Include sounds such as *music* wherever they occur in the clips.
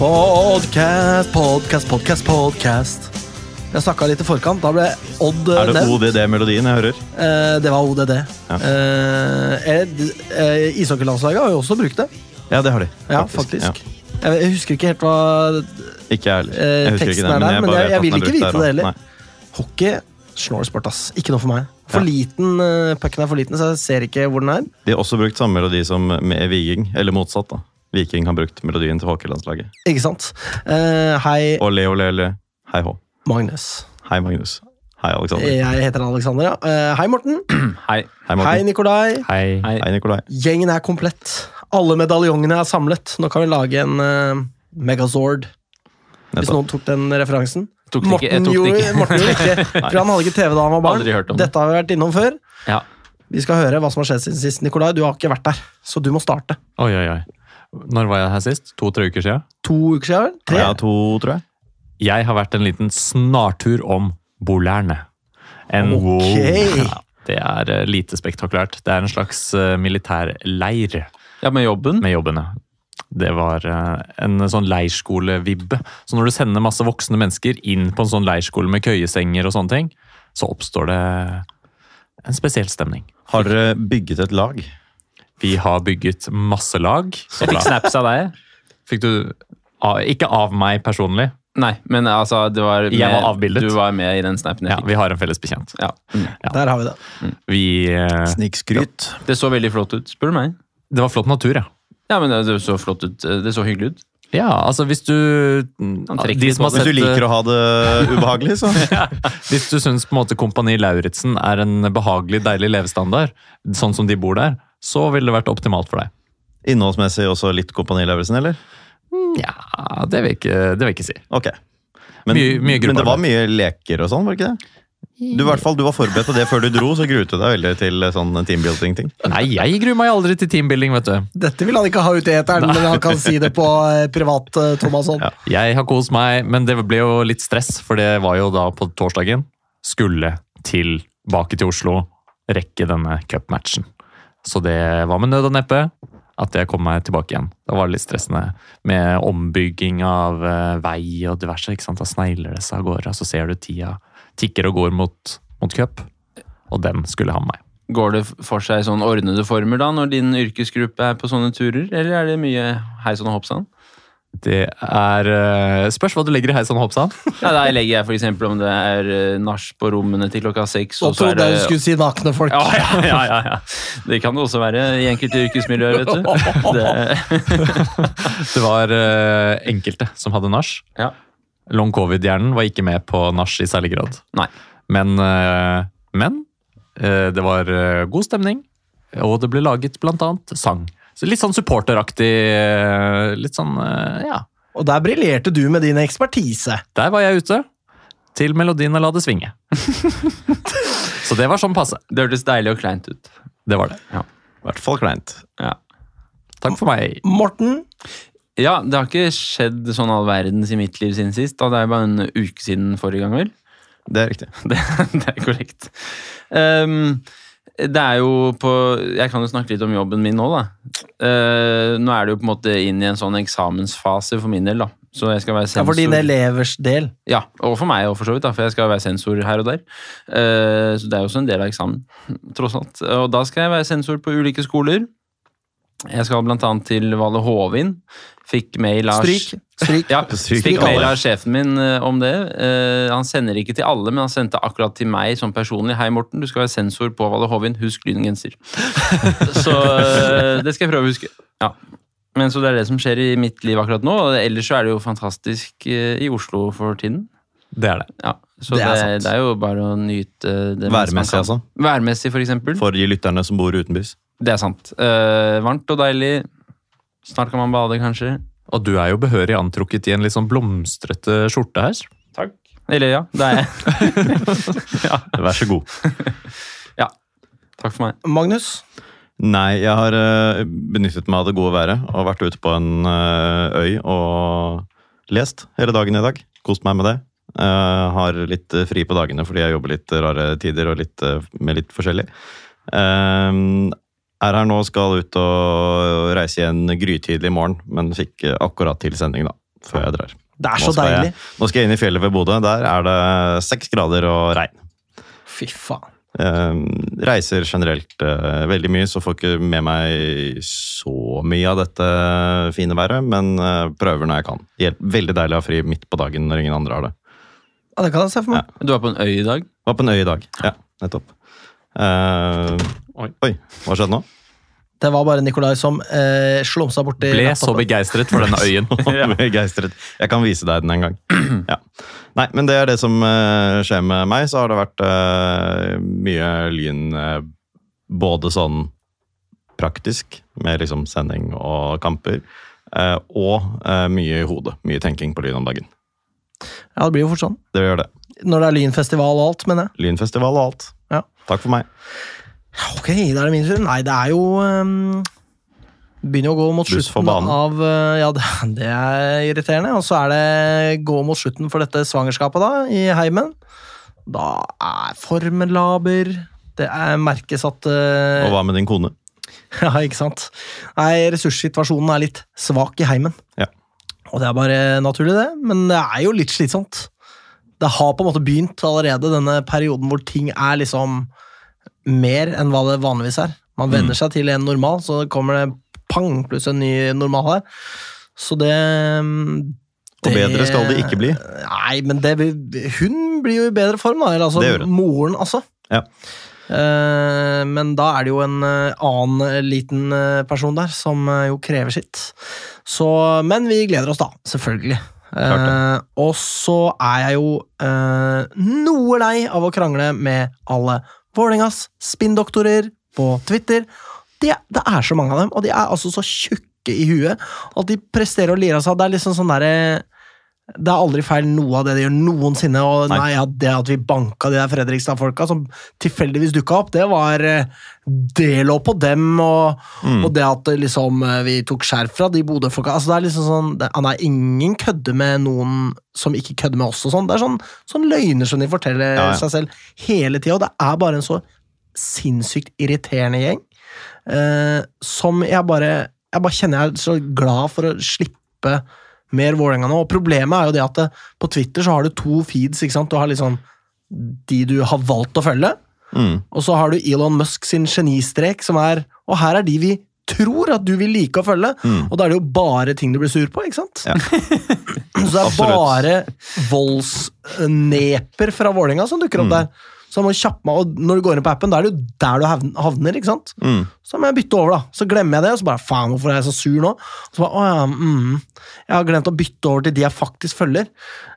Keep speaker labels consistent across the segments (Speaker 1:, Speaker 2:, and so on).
Speaker 1: Podcast, podcast, podcast, podcast. Jeg snakka litt i forkant. Da ble Odd
Speaker 2: Er det. ODD-melodien jeg hører?
Speaker 1: Eh, det var ODD.
Speaker 2: Ja.
Speaker 1: Eh, eh, Ishockeylandslaget har jo også brukt det.
Speaker 2: Ja, det har de.
Speaker 1: Ja, faktisk. Jeg, jeg husker ikke helt hva
Speaker 2: Ikke jeg heller.
Speaker 1: Eh,
Speaker 2: Jeg husker
Speaker 1: teksten er der, men jeg- jeg
Speaker 2: at
Speaker 1: vil ikke vite
Speaker 2: der,
Speaker 1: det heller.
Speaker 2: Nei.
Speaker 1: Hockey snålsport, ass. Ikke noe for meg. For
Speaker 2: Ja.
Speaker 1: liten, Pucken er for liten, så jeg ser ikke hvor den er.
Speaker 2: De har også brukt samme melodi som med Viking, eller motsatt. da. Viking har brukt melodien til hockeylandslaget.
Speaker 1: Ikke sant? Uh, hei,
Speaker 2: Og le, ole, le. Hei hå.
Speaker 1: Magnus.
Speaker 2: Hei, Magnus. Hei, Alexander.
Speaker 1: Jeg heter Alexander, ja. Uh, *clears throat* hei, Morten.
Speaker 3: Hei.
Speaker 2: Hei,
Speaker 1: Hei, Nikolai.
Speaker 3: Hei.
Speaker 2: Hei, Nikolai.
Speaker 1: Gjengen er komplett. Alle medaljongene er samlet. Nå kan vi lage en uh, Megazord. Hvis noen tok den referansen.
Speaker 3: Tok ikke.
Speaker 1: Morten
Speaker 3: tok
Speaker 1: gjorde,
Speaker 3: ikke.
Speaker 1: Morten gjorde ikke, *laughs* for han hadde ikke TV da han var barn.
Speaker 3: Aldri hørt om det.
Speaker 1: Dette har vi vært innom før.
Speaker 3: Ja.
Speaker 1: Vi skal høre hva som har skjedd siden sist. Nikolai, du har ikke vært der, så du må starte.
Speaker 4: Oi, oi, oi. Når var jeg her sist? To-tre uker siden?
Speaker 1: To uker siden? Tre?
Speaker 2: Ja, to, tror jeg.
Speaker 4: Jeg har vært en liten snartur om Bolærne. En
Speaker 1: Ok.
Speaker 4: Ja, det er eh, lite spektakulært. Det er en slags eh, militærleir
Speaker 3: ja, med jobben.
Speaker 4: med jobben, ja. Det var eh, en sånn leirskole-vibbe. Så når du sender masse voksne mennesker inn på en sånn leirskole med køyesenger og sånne ting, så oppstår det en spesiell stemning.
Speaker 2: Har dere bygget et lag?
Speaker 4: Vi har bygget masse lag.
Speaker 3: Jeg fikk snaps av deg.
Speaker 4: Fikk du Ikke av meg personlig.
Speaker 3: Nei, men altså, det var med,
Speaker 4: Jeg var avbildet.
Speaker 3: Du var med i den snappen jeg
Speaker 4: Ja, vi har en felles bekjent.
Speaker 3: Ja. Mm.
Speaker 4: Ja.
Speaker 1: Der har vi det.
Speaker 4: Vi uh,
Speaker 2: Snikskryt.
Speaker 3: Det så veldig flott ut, spør du meg.
Speaker 4: Det var flott natur, ja.
Speaker 3: Ja, men det så flott ut. Det så hyggelig ut.
Speaker 4: Ja, altså hvis du de som har
Speaker 3: sett,
Speaker 2: Hvis du liker å ha det ubehagelig, så *laughs*
Speaker 4: Hvis du syns på en måte Kompani Lauritzen er en behagelig, deilig levestandard, sånn som de bor der, så ville det vært optimalt for deg.
Speaker 2: Innholdsmessig også litt Kompani Lauritzen, eller?
Speaker 4: Ja, det vil jeg ikke, det vil jeg ikke si.
Speaker 2: Ok. Men,
Speaker 4: Mye- mye
Speaker 2: men det var mye leker og sånn, var det ikke det? Du, hvert fall, du var forberedt på det før du dro, så gruet du deg veldig til sånn teambuilding-ting.
Speaker 4: Nei, jeg gruer meg aldri til teambuilding, vet du.
Speaker 1: Dette vil han ikke ha ut i eteren, men han kan si det på eh, privat, eh, Thomasson.
Speaker 2: Ja.
Speaker 4: Jeg har kost meg, men det ble jo litt stress, for det var jo da på torsdagen. Skulle tilbake til Oslo, rekke denne cupmatchen. Så det var med nød og neppe at jeg kom meg tilbake igjen. Da var det litt stressende med ombygging av eh, vei og diverse. ikke sant? Da snegler det seg av gårde, og så ser du tida tikker og går mot, mot cup. Og den skulle ha med meg.
Speaker 3: Går det for seg sånn ordnede former da, når din yrkesgruppe er på sånne turer? Eller er det mye hei og hopp sann?
Speaker 4: Det er eh, Spørs hva du legger i heisan og hoppsan.
Speaker 3: Ja, der legger jeg f.eks. om det er eh, nach på rommene til klokka seks.
Speaker 1: Og trodde
Speaker 3: det
Speaker 1: jeg du skulle si nakne folk.
Speaker 3: ja, ja, ja, ja. Det kan det også være i enkelte yrkesmiljøer, vet du. *laughs* Det, *laughs*
Speaker 4: Det var eh, enkelte som hadde nach.
Speaker 3: ja.
Speaker 4: Long covid-hjernen var ikke med på nach i særlig grad.
Speaker 3: Nei.
Speaker 4: Men, men det var god stemning, og det ble laget blant annet sang. Så litt sånn supporteraktig. eh, Litt sånn, eh, ja.
Speaker 1: Og der briljerte du med din ekspertise.
Speaker 4: Der var jeg ute. Til melodien og La det svinge. *laughs* Så det var sånn passe.
Speaker 3: Det hørtes deilig og kleint ut.
Speaker 4: Det var det. Ja.
Speaker 2: I hvert fall kleint.
Speaker 3: Ja.
Speaker 4: Takk for meg.
Speaker 1: Morten,
Speaker 3: ja, det har ikke skjedd sånn all verdens i mitt liv siden sist. Da. Det er bare en uke siden forrige gang, vel?
Speaker 2: Det er riktig. *laughs*
Speaker 3: Det, det er korrekt. Ehm, det er jo på Jeg kan jo snakke litt om jobben min nå, da. Uh, nå er det jo på en måte inn i en sånn eksamensfase for min del, da. Så jeg skal være sensor.
Speaker 1: ja, for dine elevers del.
Speaker 3: Ja, og for meg òg, for så vidt, da, for jeg skal være sensor her og der. Uh, så det er jo også en del av eksamen, tross alt. Og da skal jeg være sensor på ulike skoler. Jeg skal blant annet til Valle Hovin. Fikk mail av
Speaker 1: Stryk. Stryk.
Speaker 3: Ja,
Speaker 2: Stryk
Speaker 3: fikk mail av sjefen min eh, om det. Uh, han sender ikke til alle, men han sendte akkurat til meg som personlig. Hei, Morten, du skal være sensor på Valle Hovin. Husk lyngenser. *laughs* så uh, det skal jeg prøve å huske. Ja. Men så det er det som skjer i mitt liv akkurat nå. Ellers så er det jo fantastisk uh, i Oslo for tiden.
Speaker 4: Det er det.
Speaker 3: Ja, så
Speaker 1: Det
Speaker 3: det
Speaker 1: er
Speaker 3: er,
Speaker 1: sant.
Speaker 3: det er jo bare å nyte det
Speaker 2: Værmessig, altså.
Speaker 3: Værmessig, for eksempel.
Speaker 2: For de lytterne som bor utenbys.
Speaker 3: Det er sant. Varmt og deilig. Snart kan man bade, kanskje.
Speaker 4: Og du er jo behørig antrukket i en litt sånn blomstrete skjorte her.
Speaker 3: Takk. Eller ja, det er jeg. *laughs*
Speaker 2: Vær så god. ja.
Speaker 3: Takk for meg.
Speaker 1: Magnus,
Speaker 2: Nei, jeg har eh, benyttet meg av det gode været og vært ute på en eh, øy og lest hele dagen i dag. Kost meg med det. Jeg har litt eh, fri på dagene fordi jeg jobber litt rare tider og litt, eh, med litt forskjellig. Er her nå, skal ut og reise igjen grytidlig i morgen, men fikk akkurat tilsending, da. før jeg drar.
Speaker 1: Det er så
Speaker 2: nå
Speaker 1: deilig.
Speaker 2: Jeg, nå skal jeg inn i fjellet ved Bodø. Der er det seks grader og regn.
Speaker 1: Fy faen.
Speaker 2: Eh, reiser generelt eh, veldig mye, så får ikke med meg så mye av dette fine været, men eh, prøver når jeg kan. Veldig deilig å ha fri midt på dagen når ingen andre har det.
Speaker 1: Ja, det kan jeg se for meg.
Speaker 3: Du var på en øy i dag.
Speaker 2: Var på en øy i dag. Ja, nettopp. Eh,
Speaker 4: Oi.
Speaker 2: oi, hva skjedde nå?
Speaker 1: Det var bare Nikolai som eh, slumsa borti
Speaker 4: Ble så begeistret for denne øyen. *laughs*
Speaker 2: Begeistret. Jeg kan vise deg den en gang. Ja. Nei, men det er det som eh, skjer med meg. Så har det vært eh, mye lyn eh, både sånn praktisk, med liksom sending og kamper, eh, og eh, mye i hodet. Mye tenking på lyn om dagen.
Speaker 1: Ja, det blir jo fort sånn.
Speaker 2: Det gjør det.
Speaker 1: Når det er lynfestival og alt, mener jeg.
Speaker 2: Lynfestival og alt.
Speaker 1: Ja.
Speaker 2: Takk for meg.
Speaker 1: Ok, da er det min tur. Nei, det er jo um, Begynner å gå mot
Speaker 2: Buss
Speaker 1: slutten av uh, Ja, *laughs* det, det er irriterende. Og så er det gå mot slutten for dette svangerskapet, da, i heimen. Da er formen laber. Det er, merkes at uh,
Speaker 2: Og hva med din kone? *laughs*
Speaker 1: Ja, ikke sant? Nei, ressurssituasjonen er litt svak i heimen.
Speaker 2: Ja.
Speaker 1: Og det er bare naturlig, det. Men det er jo litt slitsomt. Det har på en måte begynt allerede, denne perioden hvor ting er liksom mer enn hva det vanligvis er. Man venner seg til en normal, så kommer det pang, pluss en ny normal her. Så det
Speaker 2: Og bedre skal det ikke bli.
Speaker 1: Nei, men det, hun blir jo i bedre form, da. Eller altså,
Speaker 2: Det gjør hun.
Speaker 1: moren, altså.
Speaker 2: Ja.
Speaker 1: Eh, men da er det jo en eh, annen eh, liten person der som jo krever sitt. Så, men vi gleder oss, da. Selvfølgelig. Eh, og så er jeg jo eh, noe lei av å krangle med alle Vålerengas spinndoktorer på Twitter. Det, det er så mange av dem, og de er altså så tjukke i huet at de presterer å lire av seg. Det er liksom sånn derre det er aldri feil noe av det de gjør noensinne. Og
Speaker 2: Nei.
Speaker 1: nei, ja, Det at vi banka de der Fredrikstad-folka som tilfeldigvis dukka opp, det var eh, Det lå på dem, og,
Speaker 2: Mm.
Speaker 1: og det at eh, liksom eh, vi tok skjerf fra de Bodø-folka altså, det er liksom sånn, det, nei, Ingen kødder med noen som ikke kødder med oss. og sånn. Det er sånn, sånn løgner som de forteller
Speaker 2: Ja, ja.
Speaker 1: seg selv hele tida. Og det er bare en så sinnssykt irriterende gjeng eh, som jeg bare Jeg bare kjenner jeg er så glad for å slippe mer Vålerenga nå. Og problemet er jo det at det, på Twitter så har du to feeds. ikke sant? Du har liksom de du har valgt å følge,
Speaker 2: Mm.
Speaker 1: og så har du Elon Musk sin genistrek, som er Og her er de vi tror at du vil like å følge,
Speaker 2: Mm.
Speaker 1: og da er det jo bare ting du blir sur på, ikke sant?
Speaker 2: Ja. *laughs*
Speaker 1: så det er
Speaker 2: Absolutt.
Speaker 1: bare voldsneper fra Vålerenga som dukker opp
Speaker 2: Mm.
Speaker 1: der. Så jeg må kjappe meg, og når du går inn på appen, da er det jo der du havner, ikke sant?
Speaker 2: Mm.
Speaker 1: Så må jeg bytte over, da. Så glemmer jeg det, og så bare faen, hvorfor er jeg så sur nå? Så bare, å ja, mm. Jeg har glemt å bytte over til de jeg faktisk følger.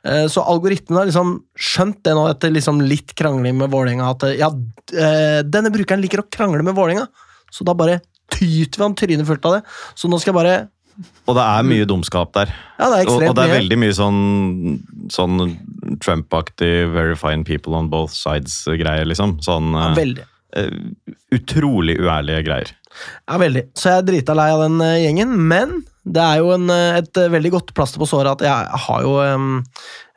Speaker 1: Eh, Så algoritmen har liksom skjønt det nå, etter liksom litt krangling med Vålerenga, at eh, ja, eh, denne brukeren liker å krangle med Vålerenga, så da bare tyter vi han trynet fullt av det. Så nå skal jeg bare
Speaker 2: Og det er mye dumskap der.
Speaker 1: Ja, det er
Speaker 2: Og, og det er veldig mye sånn, sånn Trump-aktig 'very fine people on both sides'-greier, liksom. Sånn
Speaker 1: Ja,
Speaker 2: eh,
Speaker 1: veldig.
Speaker 2: Uh, utrolig uærlige greier.
Speaker 1: Ja, veldig. Så jeg er drita lei av den uh, gjengen, men det er jo en, et veldig godt plaster på såret at jeg har jo um,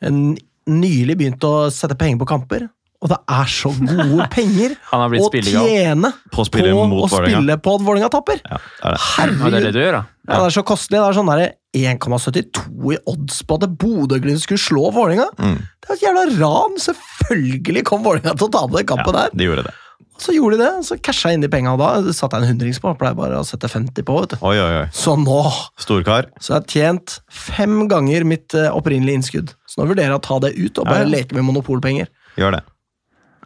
Speaker 1: en, nylig begynt å sette penger på kamper. Og det er så gode *laughs* penger
Speaker 3: Han har blitt
Speaker 1: å tjene
Speaker 2: På å
Speaker 1: på
Speaker 2: spille
Speaker 1: å
Speaker 2: mot Vålerenga.
Speaker 1: spille på at Vålerenga tapper!
Speaker 2: Ja, det er det.
Speaker 3: Ja, det er det du gjør, da.
Speaker 1: Ja, det er så kostelig. Det er sånn der 1,72 i odds på at Bodø-Glimt skulle slå Vålerenga.
Speaker 2: Mm.
Speaker 1: Det er et jævla ran! Selvfølgelig kom Vålerenga til å tape den kampen
Speaker 2: Ja,
Speaker 1: der.
Speaker 2: de gjorde det.
Speaker 1: Så gjorde de det, så casha jeg inn de penga, og da satte jeg en hundrings på. Jeg pleier bare å sette 50 på, vet du.
Speaker 2: Oi, oi, oi.
Speaker 1: Så nå
Speaker 2: Storkar.
Speaker 1: så jeg har tjent fem ganger mitt eh, opprinnelige innskudd. Så nå vurderer jeg å ta det ut og
Speaker 2: Ja,
Speaker 1: bare
Speaker 2: ja.
Speaker 1: leke med monopolpenger.
Speaker 2: Gjør det.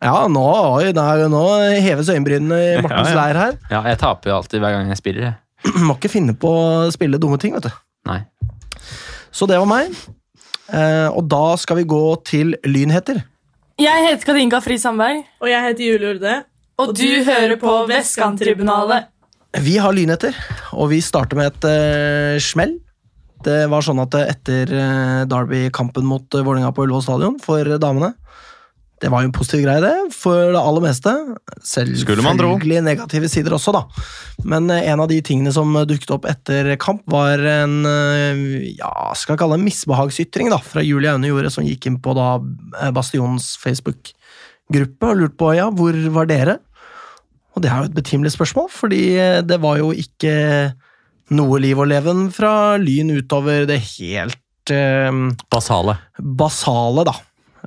Speaker 1: Ja, nå, oi, der, nå heves øyenbrynene i Mortens
Speaker 2: Ja, ja.
Speaker 1: leir her.
Speaker 3: Ja, jeg taper jo alltid hver gang jeg spiller. jeg. *clears throat*
Speaker 1: Må ikke finne på å spille dumme ting, vet du.
Speaker 3: Nei.
Speaker 1: Så det var meg. Eh, og da skal vi gå til lynheter.
Speaker 5: Jeg heter Kadinka Fri Sandberg,
Speaker 6: Og jeg heter Julie Urde.
Speaker 5: og du hører på Vestkanttribunalet.
Speaker 1: Vi har lynheter, og vi starter med et eh, smell. Det var sånn at etter eh, Derby-kampen mot uh, Vålerenga på Ullevål stadion for damene Det var jo en positiv greie, det, for det aller meste. Selvfølgelig negative sider også, da. Men eh, en av de tingene som dukket opp etter kamp, var en eh, ja, skal jeg kalle det en misbehagsytring da, fra Julie Aune Jorde, som gikk inn på da eh, Bastions Facebook-gruppe og lurte på ja, hvor var dere? Og det er jo et betimelig spørsmål, fordi det var jo ikke noe liv og leven fra Lyn utover det helt helt eh,
Speaker 4: Basale.
Speaker 1: basale, da.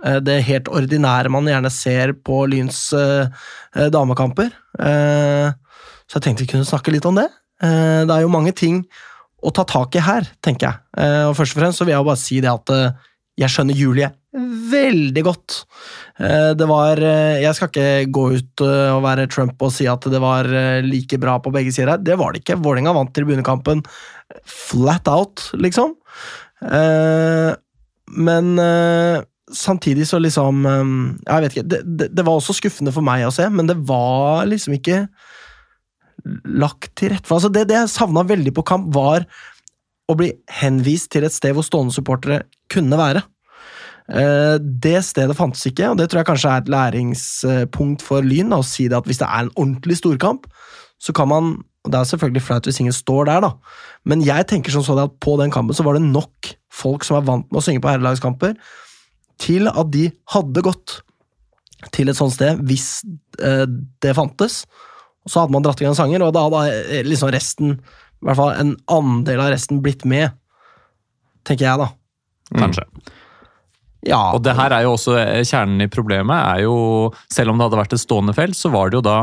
Speaker 1: Eh, Det helt ordinære man gjerne ser på Lyns eh, eh, damekamper. Så jeg tenkte vi kunne snakke litt om det. Det er jo mange ting å ta tak i her, tenker jeg. Og først og fremst så vil jeg bare si det at jeg skjønner Julie veldig godt. Det var Jeg skal ikke gå ut og være Trump og si at det var like bra på begge sider her. Det var det ikke. Vålerenga vant tribunekampen flat out, liksom. Men samtidig så liksom eh, Jeg vet ikke. Det, det, det var også skuffende for meg å se, men det var liksom ikke lagt til rette for altså Det, det jeg savna veldig på kamp, var å bli henvist til et sted hvor stående supportere kunne være. Eh, Det stedet fantes ikke, og det tror jeg kanskje er et læringspunkt for Lyn. Å si det at hvis det er en ordentlig storkamp, så kan man og Det er selvfølgelig flaut hvis ingen står der, da, men jeg tenker sånn at på den kampen så var det nok folk som er vant med å synge på herrelagskamper, til at de hadde gått til et sånt sted hvis eh, det fantes. Og så hadde man dratt i gang sanger, og da hadde eh, liksom resten, i hvert fall en andel av resten, blitt med. Tenker jeg, da.
Speaker 4: Kanskje.
Speaker 1: Ja,
Speaker 4: Og det her er jo også eh, kjernen i problemet. er jo, Selv om det hadde vært et stående felt, så var det jo da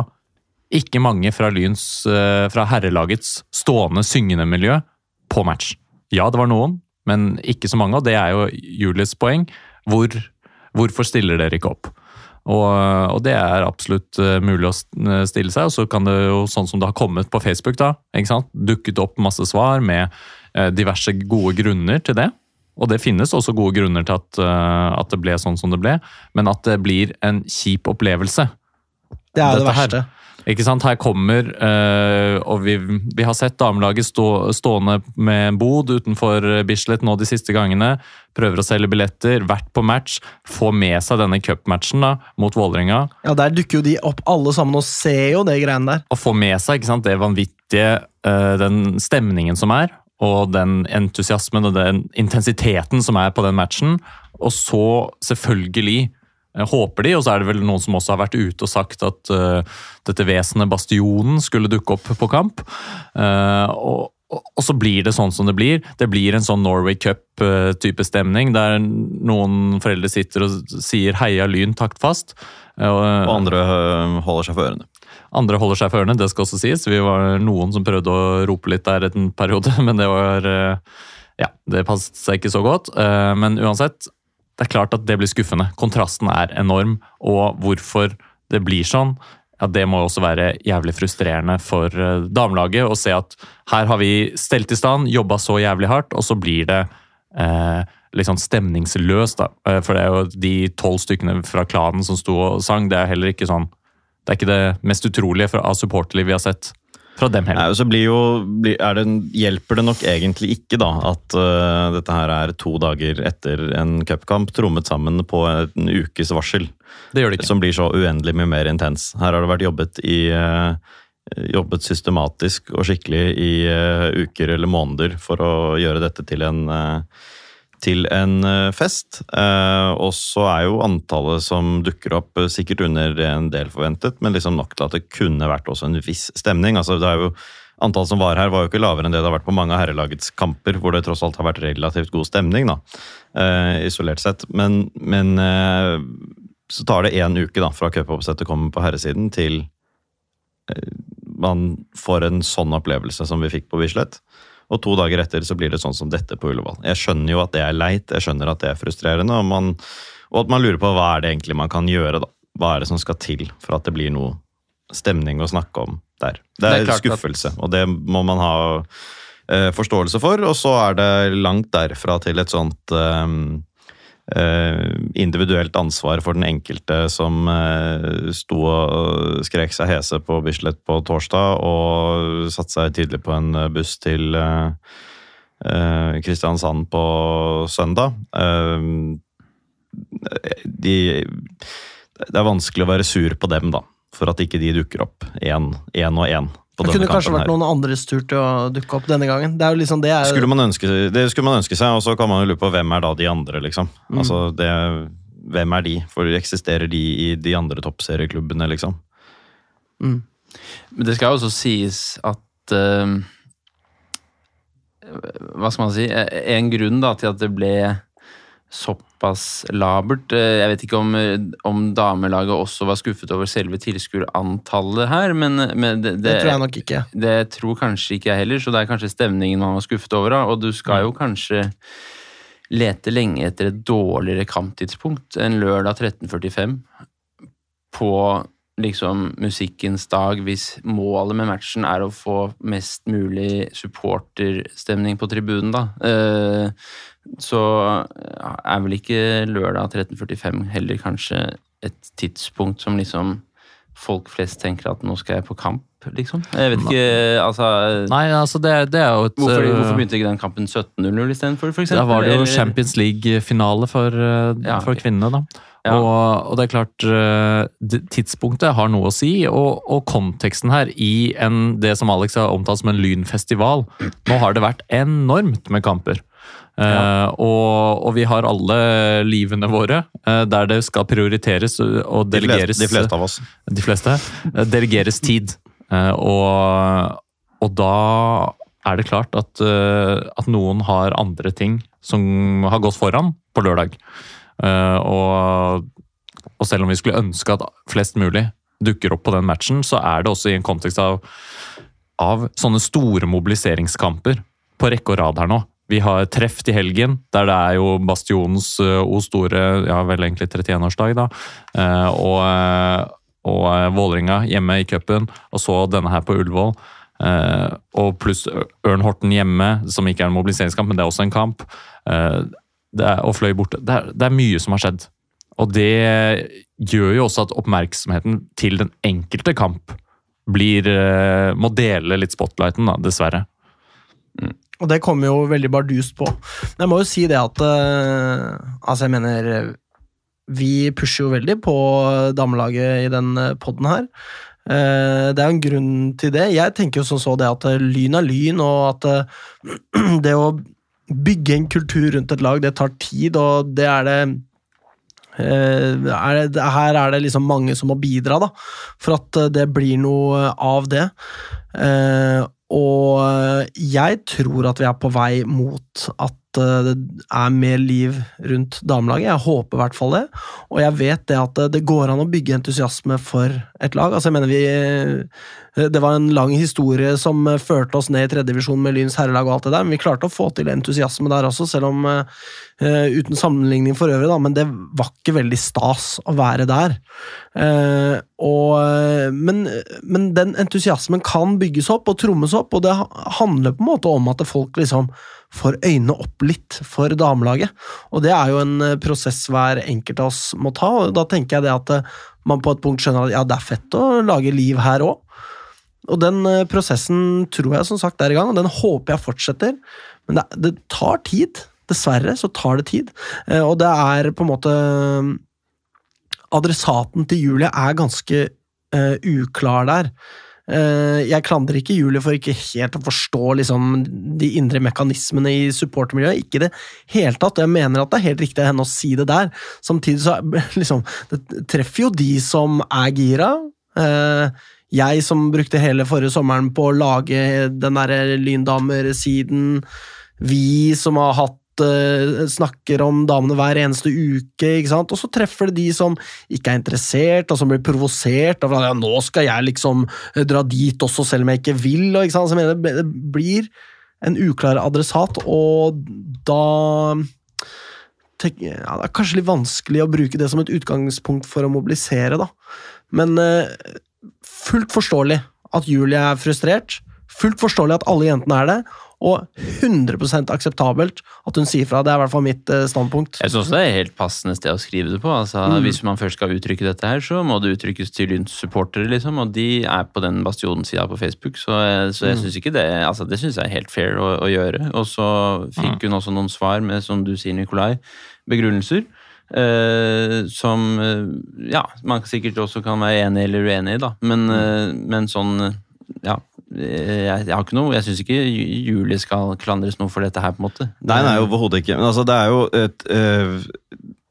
Speaker 4: ikke mange fra Lyns, fra herrelagets stående syngende miljø på match. Ja, det var noen, men ikke så mange, og det er jo Julies poeng. Hvor, hvorfor stiller dere ikke opp? Og, og det er absolutt eh, mulig å stille seg, og så kan det jo, sånn som det har kommet på Facebook, da, dukket opp masse svar med eh, diverse gode grunner til det. Og det finnes også gode grunner til at, eh, at det ble sånn som det ble, men at det blir en kjip opplevelse.
Speaker 1: det er jo det
Speaker 4: verste. her-. Ikke sant? Her kommer, eh, og vi, vi har sett damelaget stå, stående med bod utenfor Bislett nå de siste gangene. Prøver å selge billetter, vært på match, få med seg denne cupmatchen mot Vålerenga.
Speaker 1: Ja, Der dukker jo de opp alle sammen og ser jo det greiene der.
Speaker 4: Og få med seg ikke sant, det vanvittige, eh, den stemningen som er, og den entusiasmen og den intensiteten som er på den matchen. Og så selvfølgelig håper de, og så er det vel noen som også har vært ute og sagt at uh, dette vesenet Bastionen skulle dukke opp på kamp. Uh, og, og, og så blir det sånn som det blir. Det blir en sånn Norway Cup-type stemning, der noen foreldre sitter og sier 'heia Lyn taktfast'. Eh,
Speaker 2: Og andre holder seg for ørene.
Speaker 4: andre holder seg for ørene, det skal også sies. Vi var noen som prøvde å rope litt der en periode, *laughs* men det var eh, Ja, det passet seg ikke så godt. Eh, Men uansett, det er klart at det blir skuffende. Kontrasten er enorm, og hvorfor det blir sånn, ja, det må også være jævlig frustrerende for eh, damelaget å se at her har vi stelt i stand, jobba så jævlig hardt, og så blir det eh, sånn stemningsløst, da. Eh, For det er jo de tolv stykkene fra klanen som sto og sang, det er heller ikke sånn Det er ikke det mest utrolige av supporterliv vi har sett fra dem heller.
Speaker 2: Nei, så blir jo, blir, det, hjelper det nok egentlig ikke da, at uh, dette her er to dager etter en cupkamp trommet sammen på en ukes varsel.
Speaker 4: Det gjør det ikke.
Speaker 2: Som blir så uendelig mye mer intens. Her har det vært jobbet i uh, Jobbet systematisk og skikkelig i uh, uker eller måneder for å gjøre dette til en øh, til en øh, fest. Eh, og så er jo antallet som dukker opp øh, sikkert under en del forventet, men liksom nok til at det kunne vært også en viss stemning. Altså det er jo Antallet som var her, var jo ikke lavere enn det det har vært på mange av herrelagets kamper, hvor det tross alt har vært relativt god stemning, da, eh, isolert sett. Men, men eh, så tar det én uke da, fra cupoppsettet kommer på herresiden, til eh, man får en sånn opplevelse som vi fikk på Bislett. Og to dager etter så blir det sånn som dette på Ullevål. Jeg skjønner jo at det er leit, jeg skjønner at det er frustrerende, og, man, og at man lurer på hva er det egentlig man kan gjøre, da. Hva er det som skal til for at det blir noe stemning å snakke om der. Det
Speaker 3: Det er
Speaker 2: er,
Speaker 3: at-
Speaker 2: skuffelse, og det må man ha eh, forståelse for. Og så er det langt derfra til et sånt eh, individuelt ansvar for den enkelte som eh, sto og skrek seg hese på Bislett på torsdag og satte seg tidlig på en eh, buss til eh, eh, Kristiansand på søndag. Eh, de, det er vanskelig å være sur på dem, da, for at ikke de dukker opp én og én. På
Speaker 1: Det
Speaker 2: denne
Speaker 1: kunne kanskje vært
Speaker 2: her.
Speaker 1: noen andres tur til å dukke opp denne gangen. Det er jo liksom det er,
Speaker 2: Skulle man ønske, det skulle man ønske seg, og så kan man jo lure på hvem er da de andre, liksom.
Speaker 1: Mm.
Speaker 2: Altså, det, hvem er de? For eksisterer de i de andre toppserieklubbene, liksom?
Speaker 1: mm.
Speaker 3: Men det skal jo også sies at uh, hva skal man si, en grunn da, til at det ble såpass labert. Eh, Jeg vet ikke om, eh, om damelaget også var skuffet over selve tilskuerantallet her, men, men det,
Speaker 1: Det tror jeg nok ikke.
Speaker 3: det tror kanskje ikke jeg heller, så det er kanskje stemningen man var skuffet over. Og du skal jo kanskje lete lenge etter et dårligere kamptidspunkt enn lørdag 13.45 på liksom musikkens dag, hvis målet med matchen er å få mest mulig supporterstemning på tribunen, da. Eh, Så er vel ikke lørdag 13.45 heller kanskje et tidspunkt som liksom folk flest tenker at nå skal jeg på kamp, liksom. Jeg vet ikke, altså
Speaker 4: Nei, altså det, det er jo et
Speaker 3: Hvorfor,
Speaker 4: øh,
Speaker 3: hvorfor begynte ikke den kampen 17.00 istedenfor, for eksempel?
Speaker 4: Da var det jo Champions League-finale for,
Speaker 3: Ja,
Speaker 4: for kvinnene, da.
Speaker 3: Ja.
Speaker 4: Og, og det er klart, øh, tidspunktet har noe å si, og, og konteksten her i en, det som Alex har omtalt som en lynfestival. Nå har det vært enormt med kamper. Eh, og, og vi har alle livene våre uh, der det skal prioriteres og
Speaker 2: De fleste,
Speaker 4: delegeres
Speaker 2: de fleste av oss.
Speaker 4: de fleste, Uh, delegeres tid. Eh, Og, og da er det klart at, eh, at noen har andre ting som har gått foran på lørdag. Eh, Og, og selv om vi skulle ønske at flest mulig dukker opp på den matchen, så er det også i en kontekst av, av sånne store mobiliseringskamper på rekke og rad her nå. Vi har treff til helgen, der det er jo Bastionens eh, O store, ja vel egentlig 31-årsdag, da. Eh, og og Vålerenga hjemme i cupen, og så denne her på Ullevål. Og pluss Ørn Horten hjemme, som ikke er en mobiliseringskamp, men det er også en kamp. Det er, og Fløy borte. Det er, det er mye som har skjedd. Og det gjør jo også at oppmerksomheten til den enkelte kamp blir eh, Må dele litt spotlighten, da, dessverre.
Speaker 1: Og det kommer jo veldig bardust på. Men jeg må jo si det at eh, Altså, jeg mener eh, Vi pusher jo veldig på damelaget i den poden her. Eh, det er jo en grunn til det. Jeg tenker jo sånn så det at eh, lyn er lyn, og at eh, *clears throat* det å bygge en kultur rundt et lag, det tar tid, og det er det eh, er det, her er det liksom mange som må bidra da, for at eh, det blir noe av det. Eh, og jeg tror at vi er på vei mot at eh, det er mer liv rundt damelaget. Jeg håper i hvert fall det. Og jeg vet det at det går an å bygge entusiasme for et lag. Altså jeg mener vi Det var en lang historie som førte oss ned i tredjedivisjon med Lyns herrelag og alt det der, men vi klarte å få til entusiasme der også, selv om eh, uten sammenligning for øvrig, da, men det var ikke veldig stas å være der. Eh, og, men, men den entusiasmen kan bygges opp og trommes opp, og det handler på en måte om at folk liksom får øynene opp litt for damelaget. Og det er jo en eh, prosess hver enkelt av oss må ta, og da tenker jeg det at eh, man på et punkt skjønner at ja, det er fett å lage liv her òg. Og den eh, prosessen tror jeg som sagt er i gang, og den håper jeg fortsetter. Men det, det tar tid. Dessverre så tar det tid. Og det er på en måte Adressaten til Julie er ganske uh, uklar der. Eh, jeg klandrer ikke Julie for ikke helt å forstå liksom, de indre mekanismene i supportermiljøet. Ikke det hele tatt. Jeg mener at det er helt riktig av henne å si det der. Samtidig så *laughs* liksom, det treffer jo de som er gira. Eh, jeg som brukte hele forrige sommeren på å lage den derre Lyndamer-siden. Vi som har hatt eh, snakker om damene hver eneste uke, ikke sant? og så treffer det de som ikke er interessert, og som blir provosert av ja, nå skal jeg liksom eh, dra dit også, selv om jeg ikke vil. Og, ikke sant? Så jeg mener, det blir en uklar adressat, og da ja, Det er kanskje litt vanskelig å bruke det som et utgangspunkt for å mobilisere, da. Men eh, fullt forståelig at Julie er frustrert. Fullt forståelig at alle jentene er det. Og 100% akseptabelt at hun sier fra. Det er i hvert fall mitt eh, standpunkt.
Speaker 3: Jeg synes også det er helt passende sted å skrive det på. Altså,
Speaker 1: Mm.
Speaker 3: Hvis man først skal uttrykke dette her, så må det uttrykkes til supportere, liksom. Og de er på den Bastionen-sida på Facebook, så, så jeg
Speaker 1: Mm.
Speaker 3: synes ikke det altså, Det synes jeg er helt fair å, å gjøre. Og så fikk hun også noen svar med, som du sier, Nikolai, begrunnelser. Uh, som uh, ja, man sikkert også kan være enig eller uenig i, da. Men, uh, men sånn eh, ja. eh, Jeg, jeg har ikke noe, jeg syns ikke Julie skal klandres noe for dette her, på en måte.
Speaker 2: Nei, nei, overhodet ikke. Men altså, det er jo et øh,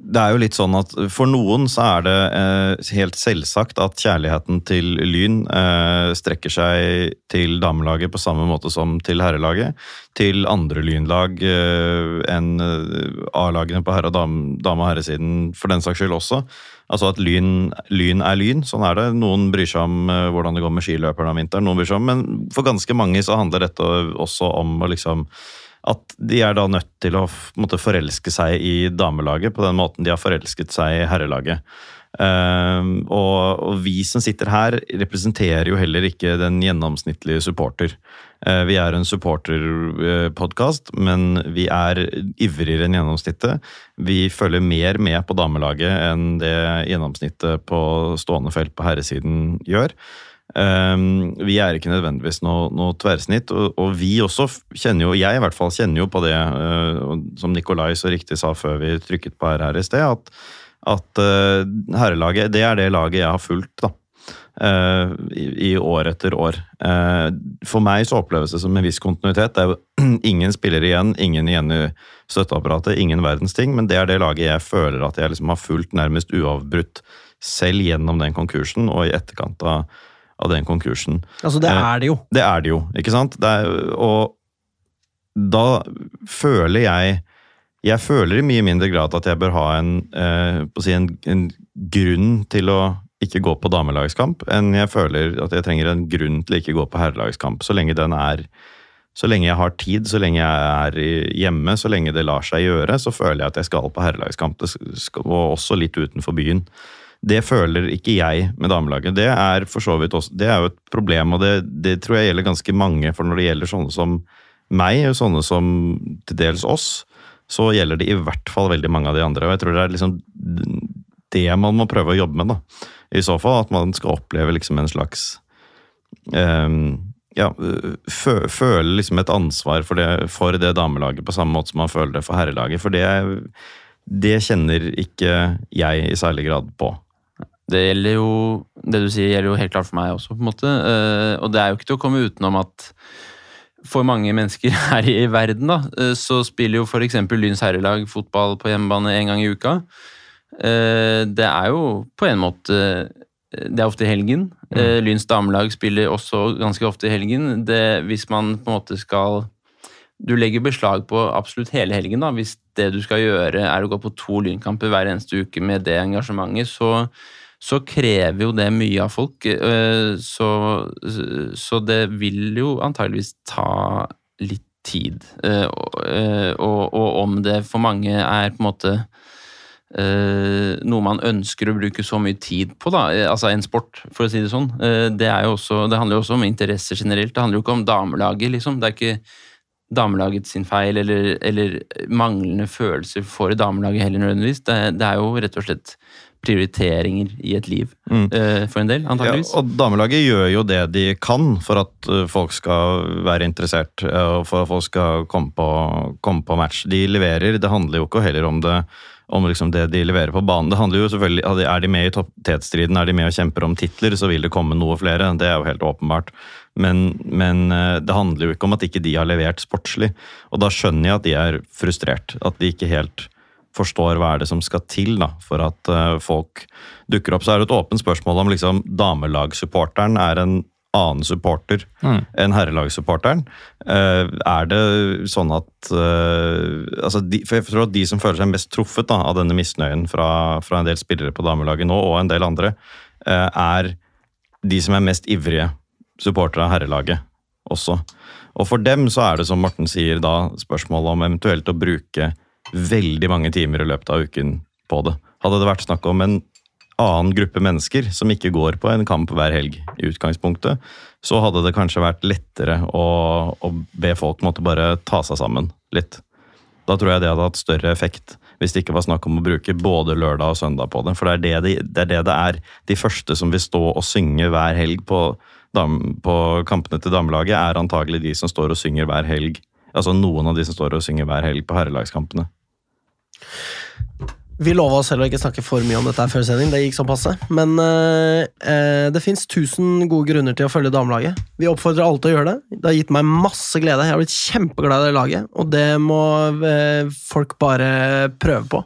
Speaker 2: det er jo litt sånn at for noen så er det eh, helt selvsagt at kjærligheten til Lyn eh, strekker seg til damelaget på samme måte som til herrelaget. Til andre lynlag eh, enn eh, A-lagene på herre- og dam- dame- og herresiden for den saks skyld også. Altså at lyn, lyn er lyn, sånn er det. Noen bryr seg om eh, hvordan det går med skiløperne om vinteren, noen bryr seg om, men for ganske mange så handler dette også om liksom at de er da nødt til å måtte forelske seg i damelaget på den måten de har forelsket seg i herrelaget. Uh, og, og vi som sitter her, representerer jo heller ikke den gjennomsnittlige supporter. Eh, vi er en supporterpodkast, men vi er ivrigere enn gjennomsnittet. Vi følger mer med på damelaget enn det gjennomsnittet på stående felt på herresiden gjør. Um, vi er ikke nødvendigvis noe, noe tverrsnitt, og, og vi også kjenner jo, jeg i hvert fall kjenner jo på det, uh, som Nikolai så riktig sa før vi trykket på her, her i sted, at, at uh, herrelaget, det er det laget jeg har fulgt da, uh, i, i år etter år. Uh, for meg så oppleves det som en viss kontinuitet. Det er jo *clears throat* ingen spillere igjen, ingen igjen i støtteapparatet, ingen verdens ting, men det er det laget jeg føler at jeg liksom har fulgt nærmest uavbrutt selv gjennom den konkursen og i etterkant av av den konkursen.
Speaker 1: Altså, det
Speaker 2: Eh,
Speaker 1: er det jo.
Speaker 2: Det er det jo, ikke sant? Det er, og da føler jeg Jeg føler i mye mindre grad at jeg bør ha en, eh, si en, en grunn til å ikke gå på damelagskamp, enn jeg føler at jeg trenger en grunn til å ikke gå på herrelagskamp. Så lenge den er så lenge jeg har tid, så lenge jeg er hjemme, så lenge det lar seg gjøre, så føler jeg at jeg skal på herrelagskamp, og også litt utenfor byen. Det føler ikke jeg med damelaget. Det er for så vidt også, det er jo et problem, og det, det tror jeg gjelder ganske mange. For når det gjelder sånne som meg, og sånne som til dels oss, så gjelder det i hvert fall veldig mange av de andre. Og jeg tror det er liksom det man må prøve å jobbe med, da. I så fall at man skal oppleve liksom en slags um, ja, fø, føle liksom et ansvar for det, for det damelaget på samme måte som man føler det for herrelaget. For det, det kjenner ikke jeg i særlig grad på.
Speaker 3: Det gjelder jo Det du sier, gjelder jo helt klart for meg også, på en måte. Eh, og det er jo ikke til å komme utenom at for mange mennesker *laughs* her i verden, da, eh, så spiller jo f.eks. Lyns herrelag fotball på hjemmebane en gang i uka. Eh, Det er jo på en måte Det er ofte i helgen. Mm. Lyns damelag spiller også ganske ofte i helgen. Det, hvis man på en måte skal Du legger beslag på absolutt hele helgen, da. Hvis det du skal gjøre er å gå på to lynkamper hver eneste uke med det engasjementet, så så krever jo det mye av folk. eh, Så, så det vil jo antageligvis ta litt tid. Eh, Og, eh, og, og om det for mange er på en måte eh, noe man ønsker å bruke så mye tid på, da, eh, altså en sport, for å si det sånn, eh, det, er jo også, det handler jo også om interesser generelt. Det handler jo ikke om damelaget, liksom. Det er ikke damelaget sin feil eller, eller manglende følelser for damelaget heller nødvendigvis. Det, det er jo rett og slett prioriteringer i et liv
Speaker 2: Mm.
Speaker 3: eh, for en del,
Speaker 2: Ja, og damelaget gjør jo det de kan for at folk skal være interessert, og for at folk skal komme på, komme på match. De leverer, det handler jo ikke heller om det om liksom det de leverer på banen. Det handler jo selvfølgelig, at Er de med i topptetstriden, er de med og kjemper om titler, så vil det komme noe flere. Det er jo helt åpenbart. Men, men uh, det handler jo ikke om at ikke de har levert sportslig. Og da skjønner jeg at de er frustrert. At de ikke helt forstår hva er det som skal til da, for at uh, folk dukker opp. Så er det et åpent spørsmål om liksom, damelagssupporteren er en annen supporter
Speaker 4: Mm.
Speaker 2: enn herrelagssupporteren. Uh, er det sånn at uh, altså de, For jeg tror at de som føler seg mest truffet da, av denne misnøyen fra, fra en del spillere på damelaget nå, og en del andre, uh, er de som er mest ivrige supportere av herrelaget også. Og for dem så er det, som Morten sier, da spørsmålet om eventuelt å bruke veldig mange timer i løpet av uken på det. Hadde det vært snakk om en annen gruppe mennesker som ikke går på en kamp hver helg, i utgangspunktet, så hadde det kanskje vært lettere å, å be folk måtte bare ta seg sammen litt. Da tror jeg det hadde hatt større effekt hvis det ikke var snakk om å bruke både lørdag og søndag på det. For det er det det, det, er, det, det er. De første som vil stå og synge hver helg på, på kampene til damelaget, er antagelig de som står og synger hver helg. Altså noen av de som står og synger hver helg på herrelagskampene.
Speaker 1: Vi lova oss selv å ikke snakke for mye om dette før sending. Det gikk sånn passe. Men eh, eh, det fins tusen gode grunner til å følge damelaget. Vi oppfordrer alle til å gjøre det. Det har gitt meg masse glede. Jeg har blitt kjempeglad i det laget, og det må eh, folk bare prøve på.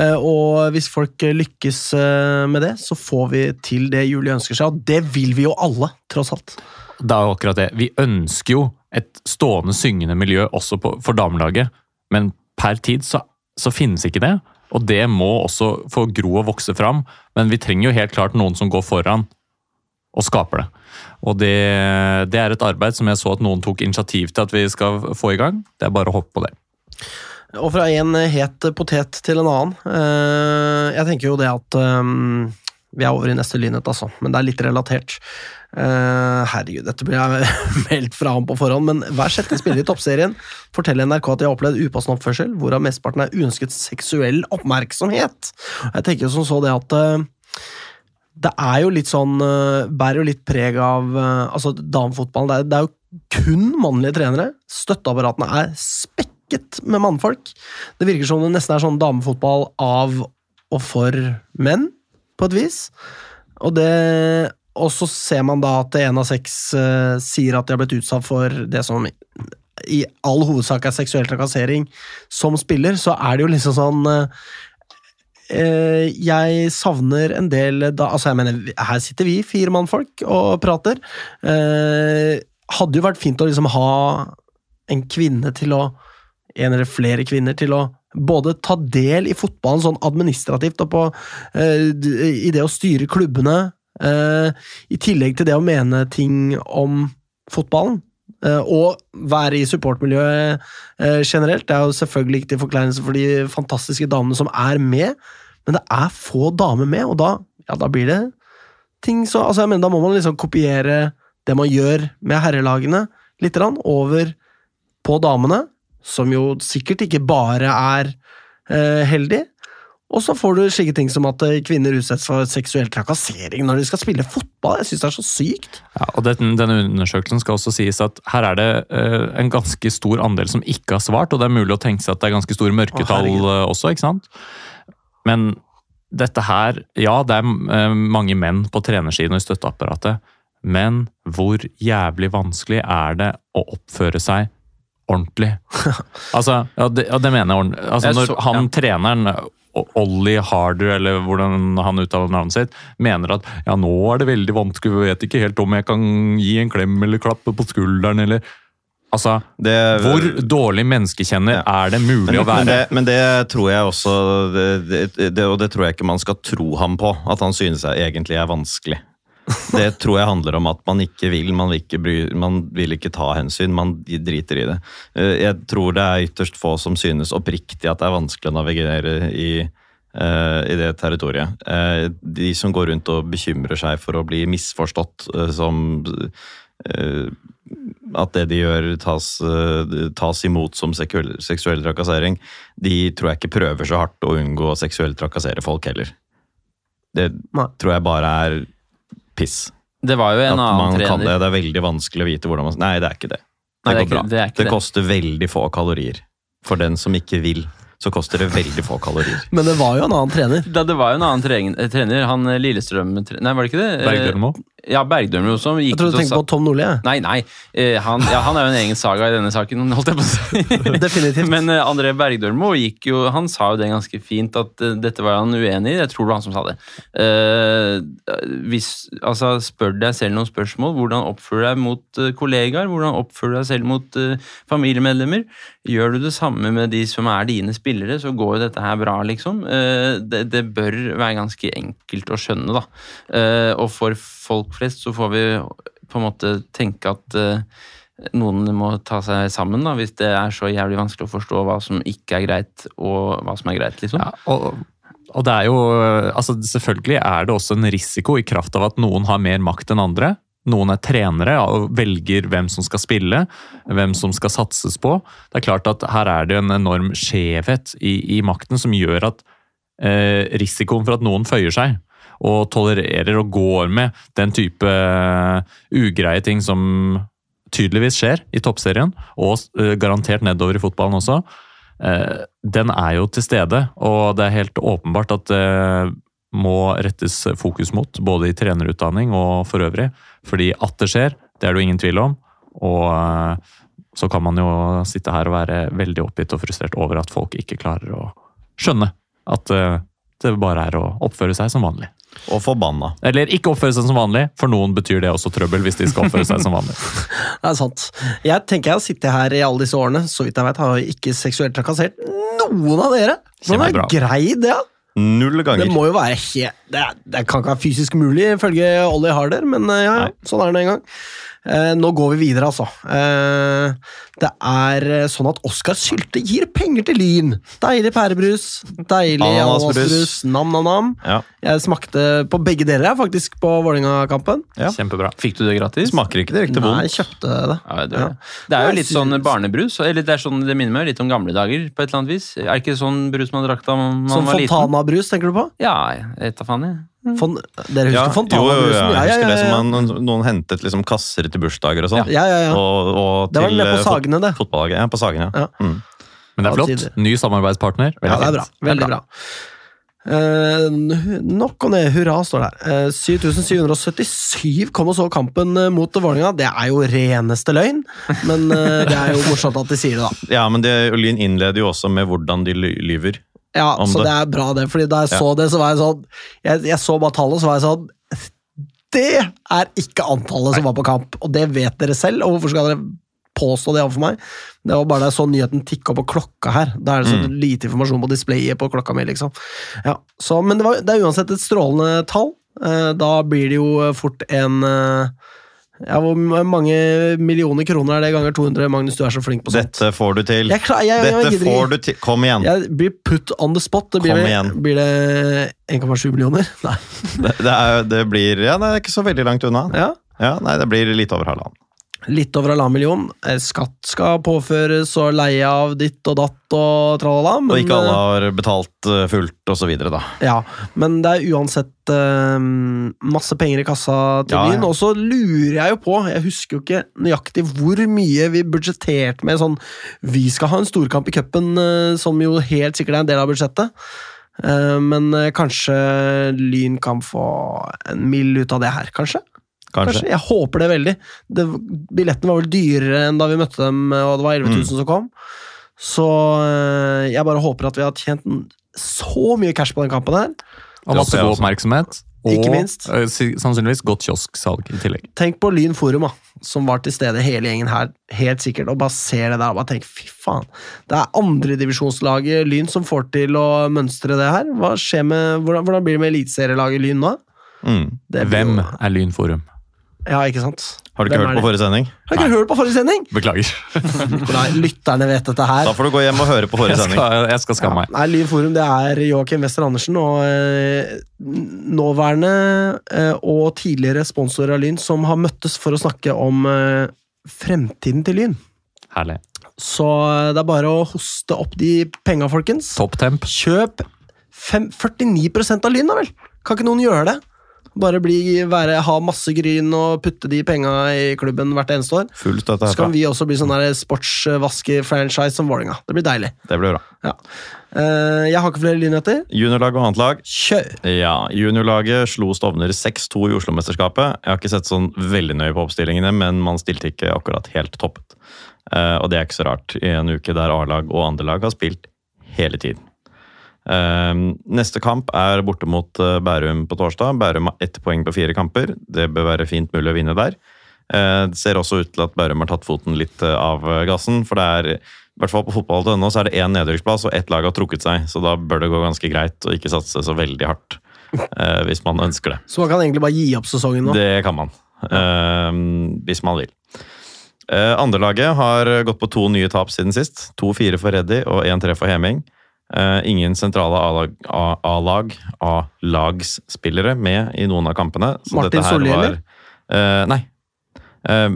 Speaker 1: Eh, og hvis folk lykkes eh, med det, så får vi til det Julie ønsker seg, og det vil vi jo alle, tross alt.
Speaker 4: Det er jo akkurat det. Vi ønsker jo et stående syngende miljø også på, for damelaget, men per tid så, så finnes ikke det. Og det må også få gro og vokse fram, men vi trenger jo helt klart noen som går foran og skaper det. Og det, det er et arbeid som jeg så at noen tok initiativ til at vi skal få i gang. Det er bare å hoppe på det.
Speaker 1: Og fra en het potet til en annen. Eh, Jeg tenker jo det at eh, Vi er over i neste lynhet, altså, men det er litt relatert. Uh, herregud, dette blir jeg *laughs* meldt fra ham på forhånd, men hver sjette spiller i toppserien forteller NRK at de har opplevd upassende oppførsel, hvorav mesteparten er uønsket seksuell oppmerksomhet. Jeg tenker som så det at uh, det er jo litt sånn eh, Bærer jo litt preg av altså damefotballen. Det det er jo kun mannlige trenere. Støtteapparatene er spekket med mannfolk. Det virker som det nesten er sånn damefotball av og for menn, på et vis. Og det og så ser man da at en av seks uh, sier at de har blitt utsatt for det som i all hovedsak er seksuell trakassering som spiller, så er det jo liksom sånn eh, eh, Jeg savner en del da, altså jeg mener, Her sitter vi, fire mannfolk, og prater. Eh, hadde jo vært fint å liksom ha en kvinne til å En eller flere kvinner til å både ta del i fotballen sånn administrativt og på, eh, i det å styre klubbene, eh, i tillegg til det å mene ting om fotballen. eh, og være i supportmiljøet generelt. Det er jo selvfølgelig ikke til forkleinelse for de fantastiske damene som er med, men det er få damer med, og da, ja, da blir det ting så altså jeg mener, Da må man liksom kopiere det man gjør med herrelagene, litt over på damene, som jo sikkert ikke bare er eh, heldig. Og så får du slike ting som at eh, kvinner utsettes for seksuell trakassering når de skal spille fotball. Jeg syns det er så sykt.
Speaker 4: Ja, og den, Denne undersøkelsen skal også sies at her er det eh, en ganske stor andel som ikke har svart, og det er mulig å tenke seg at det er ganske store mørketall
Speaker 1: herregud.
Speaker 4: eh, også, ikke sant? Men dette her Ja, det er eh, mange menn på trenersiden og i støtteapparatet, men hvor jævlig vanskelig er det å oppføre seg ordentlig? *laughs* altså, ja, det, ja, det mener jeg ordentlig. Altså, når han treneren Ollie Harder, eller hvordan han uttaler navnet sitt, mener at ja, nå er det veldig vanskelig, jeg vet ikke helt om jeg kan gi en klem eller klappe på skulderen, eller Altså,
Speaker 2: Det,
Speaker 4: hvor dårlig menneskekjenner
Speaker 2: Ja.
Speaker 4: er det mulig
Speaker 2: men,
Speaker 4: å være?
Speaker 2: Men det, men det tror jeg også det, Og det tror jeg ikke man skal tro ham på, at han synes jeg egentlig er vanskelig. Det tror jeg handler om at man ikke vil, man vil ikke, bry, man vil ikke ta hensyn, man driter i det. Eh, Jeg tror det er ytterst få som synes oppriktig at det er vanskelig å navigere i, eh, i det territoriet. Eh, De som går rundt og bekymrer seg for å bli misforstått som at det de gjør tas, tas imot som seksuell, seksuell trakassering, de tror jeg ikke prøver så hardt å unngå å seksuelt trakassere folk heller. Det tror jeg bare er piss.
Speaker 3: Det var jo en
Speaker 2: At man
Speaker 3: annen
Speaker 2: kan det,
Speaker 3: trener.
Speaker 2: det er veldig vanskelig å vite hvordan man Nei, det er ikke det. Det
Speaker 3: Nei, det ikke-
Speaker 2: bra.
Speaker 3: det
Speaker 2: det
Speaker 3: det.
Speaker 2: koster veldig få kalorier. For den som ikke vil, så koster det veldig få kalorier. *laughs*
Speaker 1: Men det var jo en annen trener.
Speaker 3: Da, det var jo en annen trener, eh, trener han eh, Lillestrøm Nei, var det ikke det? Eh,
Speaker 4: Bergdølmo?
Speaker 3: Ja, Bergdølmo som gikk
Speaker 1: Jeg trodde du tenkte på Tom Nordli.
Speaker 3: Nei, nei. eh, Han, ja, han er jo en egen saga i denne saken, *laughs* holdt jeg på å si. *laughs*
Speaker 1: Definitivt.
Speaker 3: Men eh, André Bergdølmo gikk jo, han sa jo det ganske fint, at eh, dette var han uenig i. Jeg tror det var han som sa det. Eh, hvis, altså, spør deg selv noen spørsmål. Hvordan oppfører du deg mot eh, kollegaer? Hvordan oppfører du deg selv mot eh, familiemedlemmer? Gjør du det samme med de som er dine spillere, så går jo dette her bra, liksom. Det, det bør være ganske enkelt å skjønne, da. Og for folk flest så får vi på en måte tenke at uh, noen må ta seg sammen, da, hvis det er så jævlig vanskelig å forstå hva som ikke er greit, og hva som er greit, liksom.
Speaker 4: Ja, og, og det er jo altså Selvfølgelig er det også en risiko i kraft av at noen har mer makt enn andre. Noen er trenere og velger hvem som skal spille, hvem som skal satses på. Det er klart at Her er det en enorm skjevhet i, i makten som gjør at eh, risikoen for at noen føyer seg og tolererer og går med den type eh, ugreie ting som tydeligvis skjer i toppserien, og eh, garantert nedover i fotballen også, eh, den er jo til stede, og det er helt åpenbart at det må rettes fokus mot, både i trenerutdanning og for øvrig. Fordi at det skjer, det er det jo ingen tvil om. Og så kan man jo sitte her og være veldig oppgitt og frustrert over at folk ikke klarer å skjønne at det bare er å oppføre seg som vanlig.
Speaker 2: Og forbanna.
Speaker 4: Eller ikke oppføre seg som vanlig, for noen betyr det også trøbbel hvis de skal oppføre seg som vanlig. *laughs*
Speaker 1: Det er sant. Jeg tenker jeg har sittet her i alle disse årene, så vidt jeg vet, har jeg ikke seksuelt trakassert noen av dere. Hvordan er grei det? da?
Speaker 2: Null
Speaker 1: Det må jo være helt Det, er- det kan ikke være fysisk mulig, ifølge Ollie Harder, men eh, ja, ja,
Speaker 2: Nei.
Speaker 1: sånn er det en gang. Eh, nå går vi videre, altså. Eh, det er eh, sånn at Oskar Sylte gir penger til Lyn. Deilig pærebrus, deilig
Speaker 2: Ananasbrus.
Speaker 1: nam-nam-nam.
Speaker 2: Ja. Jeg
Speaker 1: smakte på begge deler, faktisk, på Vålerenga-kampen.
Speaker 2: Ja.
Speaker 4: Kjempebra.
Speaker 3: Fikk du det gratis?
Speaker 2: Smaker ikke direkte
Speaker 1: Nei,
Speaker 2: vondt.
Speaker 1: jeg kjøpte det.
Speaker 3: Ja, det,
Speaker 1: Ja.
Speaker 3: det er jo litt sånn barnebrus. Eller det er sånn, det minner meg litt om gamle dager. på et eller annet vis. Er det ikke sånn brus man drakk da man
Speaker 1: Sånn
Speaker 3: var liten?
Speaker 1: Fontana-brus, tenker du på?
Speaker 3: Ja, jeg vet da faen, jeg.
Speaker 1: Fon dere
Speaker 2: Ja,
Speaker 1: husker
Speaker 2: jo, jo, jo, jeg husker det som
Speaker 1: ja.
Speaker 2: man, noen hentet liksom kasser til bursdager og sånn.
Speaker 1: ja, ja, ja.
Speaker 2: Og, og
Speaker 1: Det var
Speaker 2: til
Speaker 1: nede på
Speaker 2: eh,
Speaker 1: Sagene, det.
Speaker 2: fotballaget. Ja, på Sagene.
Speaker 1: Ja.
Speaker 2: Ja. Mm.
Speaker 4: Men det er flott. Ny samarbeidspartner.
Speaker 1: Ja, det er bra. Veldig bra. Uh, nok om det. Hurra, står det her. Uh, 7777 kom og så kampen eh, mot Vålerenga. Det er jo reneste løgn, men uh, det er jo morsomt at de sier det, da. *laughs*
Speaker 2: ja, men det, Lyn innleder jo også med hvordan de lyver.
Speaker 1: Ja, Så
Speaker 2: det.
Speaker 1: det er bra, det. Fordi da jeg
Speaker 2: Ja.
Speaker 1: så det, så var jeg sånn Jeg, jeg så bare tallet, så var jeg sånn Det er ikke antallet som var på kamp, og det vet dere selv. Og hvorfor skal dere påstå det overfor meg? Det var bare da jeg så nyheten tikke opp på klokka her. Da er det så
Speaker 2: Mm.
Speaker 1: lite informasjon på displayet på klokka mi, liksom. Ja, så, men det, var, det er uansett et strålende tall. Eh, Da blir det jo fort en eh, Ja, hvor mange millioner kroner er det ganger 200? Magnus, du er så flink på sånt.
Speaker 2: Dette får du til.
Speaker 1: Jeg, klar, jeg, jeg,
Speaker 2: Dette får du til. Kom igjen.
Speaker 1: Jeg blir put on the spot. Det blir,
Speaker 2: Kom
Speaker 1: det-
Speaker 2: igjen.
Speaker 1: blir det 1,7 millioner? *laughs* Nei.
Speaker 2: Det, det, er, det blir Ja, det er ikke så veldig langt unna.
Speaker 1: Ja.
Speaker 2: Ja, Nei, det blir litt over halvannen.
Speaker 1: Litt over halvannen million. Eh, Skatt skal påføres og leie av ditt og datt og tralala. Men,
Speaker 2: Og ikke alle har betalt eh, fullt, og så videre, da.
Speaker 1: eh, Ja, men det er uansett uh, masse penger i kassa til
Speaker 2: Ja, ja.
Speaker 1: Og så lurer jeg jo på, jeg husker jo ikke nøyaktig hvor mye vi budsjetterte med sånn Vi skal ha en storkamp i cupen, uh, som jo helt sikkert er en del av budsjettet. Eh, Men eh, kanskje Lyn kan få en mill ut av det her, kanskje?
Speaker 2: Kanskje.
Speaker 1: Kanskje. Jeg håper det veldig. Det, billetten var vel dyrere enn da vi møtte dem, og det var 11 000 som kom. Så øh, jeg bare håper at vi har tjent så mye cash på den kampen her.
Speaker 4: Og masse god oppmerksomhet. Og
Speaker 1: Ikke minst.
Speaker 4: eh, sannsynligvis godt kiosksalg i tillegg.
Speaker 1: Tenk på Lyn Forum, da, som var til stede hele gjengen her, helt sikkert, og bare ser det der og bare tenk fy faen. Det er andredivisjonslaget Lyn som får til å mønstre det her. Hva skjer med, hvordan, hvordan blir det med eliteserielaget Lyn nå?
Speaker 2: Mm.
Speaker 1: Det blir
Speaker 4: Hvem er Lyn Lynforum?
Speaker 1: Ja, ikke sant?
Speaker 2: Har du ikke
Speaker 1: Hvem
Speaker 2: hørt på forrige sending?
Speaker 1: Har ikke hørt på forrige sending!
Speaker 4: Beklager. *laughs*
Speaker 1: Nei, lytterne vet dette her.
Speaker 2: Da får du gå hjem og høre på forrige
Speaker 4: Jeg
Speaker 2: sending.
Speaker 4: skal, jeg skal skamme meg.
Speaker 1: Nei, Lyn Forum det er Joakim Wester Andersen og eh, nåværende eh, og tidligere sponsorer av Lyn som har møttes for å snakke om eh, fremtiden til Lyn.
Speaker 4: Herlig.
Speaker 1: Så eh, det er bare å hoste opp de penga, folkens.
Speaker 4: Topp temp.
Speaker 1: Kjøp fem, 49% av Lyn, da vel! Kan ikke noen gjøre det? Bare bli, være, ha masse gryn og putte de penga i klubben hvert eneste år.
Speaker 2: Fullt dette her.
Speaker 1: Så kan vi også bli sånn der sportsvasker-franchise som Vålerenga. Det blir deilig.
Speaker 2: Det blir bra.
Speaker 1: Ja. Eh, jeg har ikke flere lynheter.
Speaker 2: Juniorlag og annet lag.
Speaker 1: Kjør!
Speaker 2: Ja, Juniorlaget slo Stovner 6-2 i Oslo-mesterskapet. Jeg har ikke sett sånn veldig nøye på oppstillingene, men man stilte ikke akkurat helt toppet. Eh, og det er ikke så rart i en uke der A-lag og andre lag har spilt hele tiden. Eh, neste kamp er borte mot eh, Bærum på torsdag. Bærum har ett poeng på fire kamper. Det bør være fint mulig å vinne der. Eh, det ser også ut til at Bærum har tatt foten litt eh, av gassen, for det er i hvert fall på fotball.no så er det én nedrykksplass, og ett lag har trukket seg, så da bør det gå ganske greit å ikke satse så veldig hardt. hvis man ønsker det.
Speaker 1: Så man kan egentlig bare gi opp sesongen nå.
Speaker 2: Det kan man. eh, hvis man vil. Andrelaget har gått på to nye tap siden sist. 2-4 for Reddy og 1-3 for Heming. Eh, ingen sentrale A-lag, A-lagsspillere med i noen av kampene. Så
Speaker 1: Martin
Speaker 2: dette her
Speaker 1: Solli, eller?
Speaker 2: Uh, nei. Uh,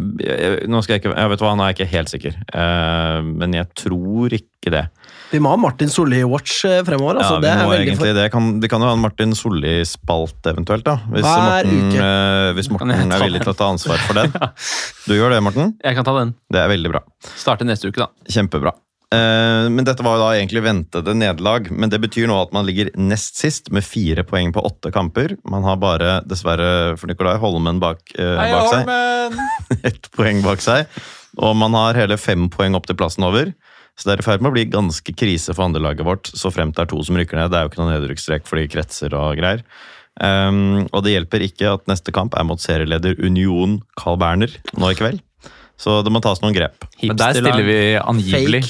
Speaker 2: nå skal jeg ikke Jeg vet hva, nå er jeg ikke helt sikker. uh, men jeg tror ikke det.
Speaker 1: Vi må ha Martin Solli-watch fremover. Altså.
Speaker 2: ja,
Speaker 1: det er
Speaker 2: egentlig det. Kan, vi kan jo ha en Martin Solli-spalt eventuelt, da. Hvis
Speaker 1: Hver
Speaker 2: Morten,
Speaker 1: uke.
Speaker 2: hvis Morten er villig til å ta ansvar for den. *laughs* Du gjør det, Morten?
Speaker 3: Jeg kan ta den.
Speaker 2: Det er veldig bra.
Speaker 3: Starte neste uke, da.
Speaker 2: Kjempebra. Eh, men dette var jo da egentlig ventede nederlag. Men det betyr nå at man ligger nest sist med fire poeng på åtte kamper. Man har bare, dessverre for Nikolai, Holmen bak, eh, bak seg. *laughs* Ett poeng bak seg. Og man har hele fem poeng opp til plassen over. Så det er i ferd med å bli ganske krise for andrelaget vårt, så fremt det er to som rykker ned. Det er jo ikke noen nedrykksstrek fordi kretser og greier. Um, og det hjelper ikke at neste kamp er mot serieleder Union Carl Berner nå i kveld. Så det må tas noen grep.
Speaker 4: Men der stiller vi angivelig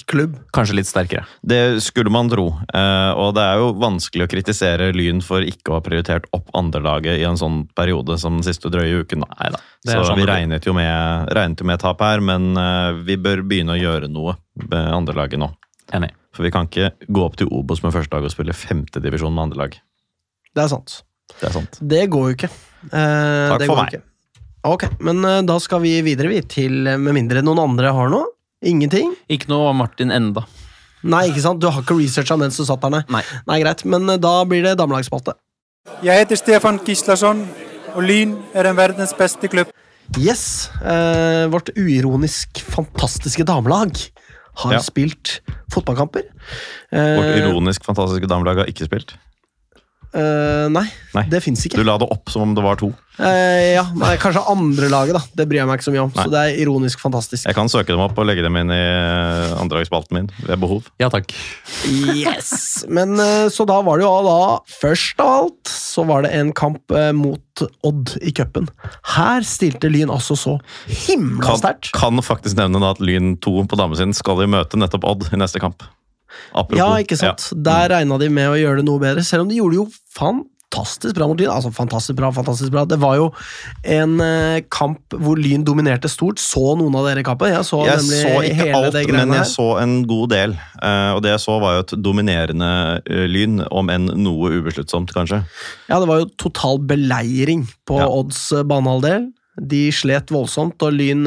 Speaker 4: kanskje litt sterkere.
Speaker 2: Det skulle man tro. Eh, og det er jo vanskelig å kritisere Lyn for ikke å ha prioritert opp andrelaget i en sånn periode som den siste drøye uken. Da.
Speaker 4: Neida, er
Speaker 2: Så
Speaker 4: sånn
Speaker 2: vi regnet jo, med, regnet jo med tap her, men eh, vi bør begynne å gjøre noe med andrelaget nå.
Speaker 4: Enig.
Speaker 2: For vi kan ikke gå opp til Obos med første lag og spille femtedivisjon med andrelag.
Speaker 1: Det er sant.
Speaker 2: Det er sant.
Speaker 1: Det går jo ikke. Eh,
Speaker 2: Takk
Speaker 1: det
Speaker 2: for
Speaker 1: går
Speaker 2: meg.
Speaker 1: Ikke. Ok, men eh, da skal vi videre, vi, til eh, Med mindre noen andre har noe? Ingenting?
Speaker 3: Ikke noe Martin enda.
Speaker 1: Nei, ikke sant? Du har ikke researcha mens du satt der, nei?
Speaker 3: Nei.
Speaker 1: Nei, greit. Men eh, da blir det damelagsspalte.
Speaker 6: Jeg heter Stefan Gislason, og Lyn er en verdens beste klubb.
Speaker 1: Yes. Eh, vårt uironisk fantastiske damelag har
Speaker 2: Ja.
Speaker 1: spilt fotballkamper.
Speaker 2: Vårt
Speaker 1: Eh,
Speaker 2: ironisk fantastiske damelag har ikke spilt.
Speaker 1: Eh, nei,
Speaker 2: Nei.
Speaker 1: det fins ikke.
Speaker 2: Du la det opp som om det var to.
Speaker 1: Uh, ja, nei, Kanskje andre laget, da. Det bryr jeg meg ikke så mye om.
Speaker 2: Nei.
Speaker 1: Så det er ironisk fantastisk.
Speaker 2: Jeg kan søke dem opp og legge dem inn i andredagsspalten min ved behov.
Speaker 4: Ja takk.
Speaker 1: Yes! Men uh, så da var det jo da, først av alt, så var det en kamp mot Odd i cupen. Her stilte Lyn altså så himla
Speaker 2: Kan, kan faktisk nevne da at Lyn 2 på damesiden skal jo møte nettopp Odd i neste kamp. Apropos.
Speaker 1: Ja, ikke sant? Der regna de med å gjøre det noe bedre, selv om de gjorde det jo fantastisk bra mot Lyn. Altså, fantastisk bra, fantastisk bra. Det var jo en eh, kamp hvor Lyn dominerte stort. Så noen av dere i kampen? Jeg så
Speaker 2: Jeg så ikke alt, men jeg
Speaker 1: her.
Speaker 2: så en god del. Eh, og det jeg så, var jo et dominerende uh, Lyn, om enn noe ubesluttsomt, kanskje.
Speaker 1: Ja, det var jo total beleiring på
Speaker 2: Ja.
Speaker 1: Odds eh, banehalvdel. De slet voldsomt, og Lyn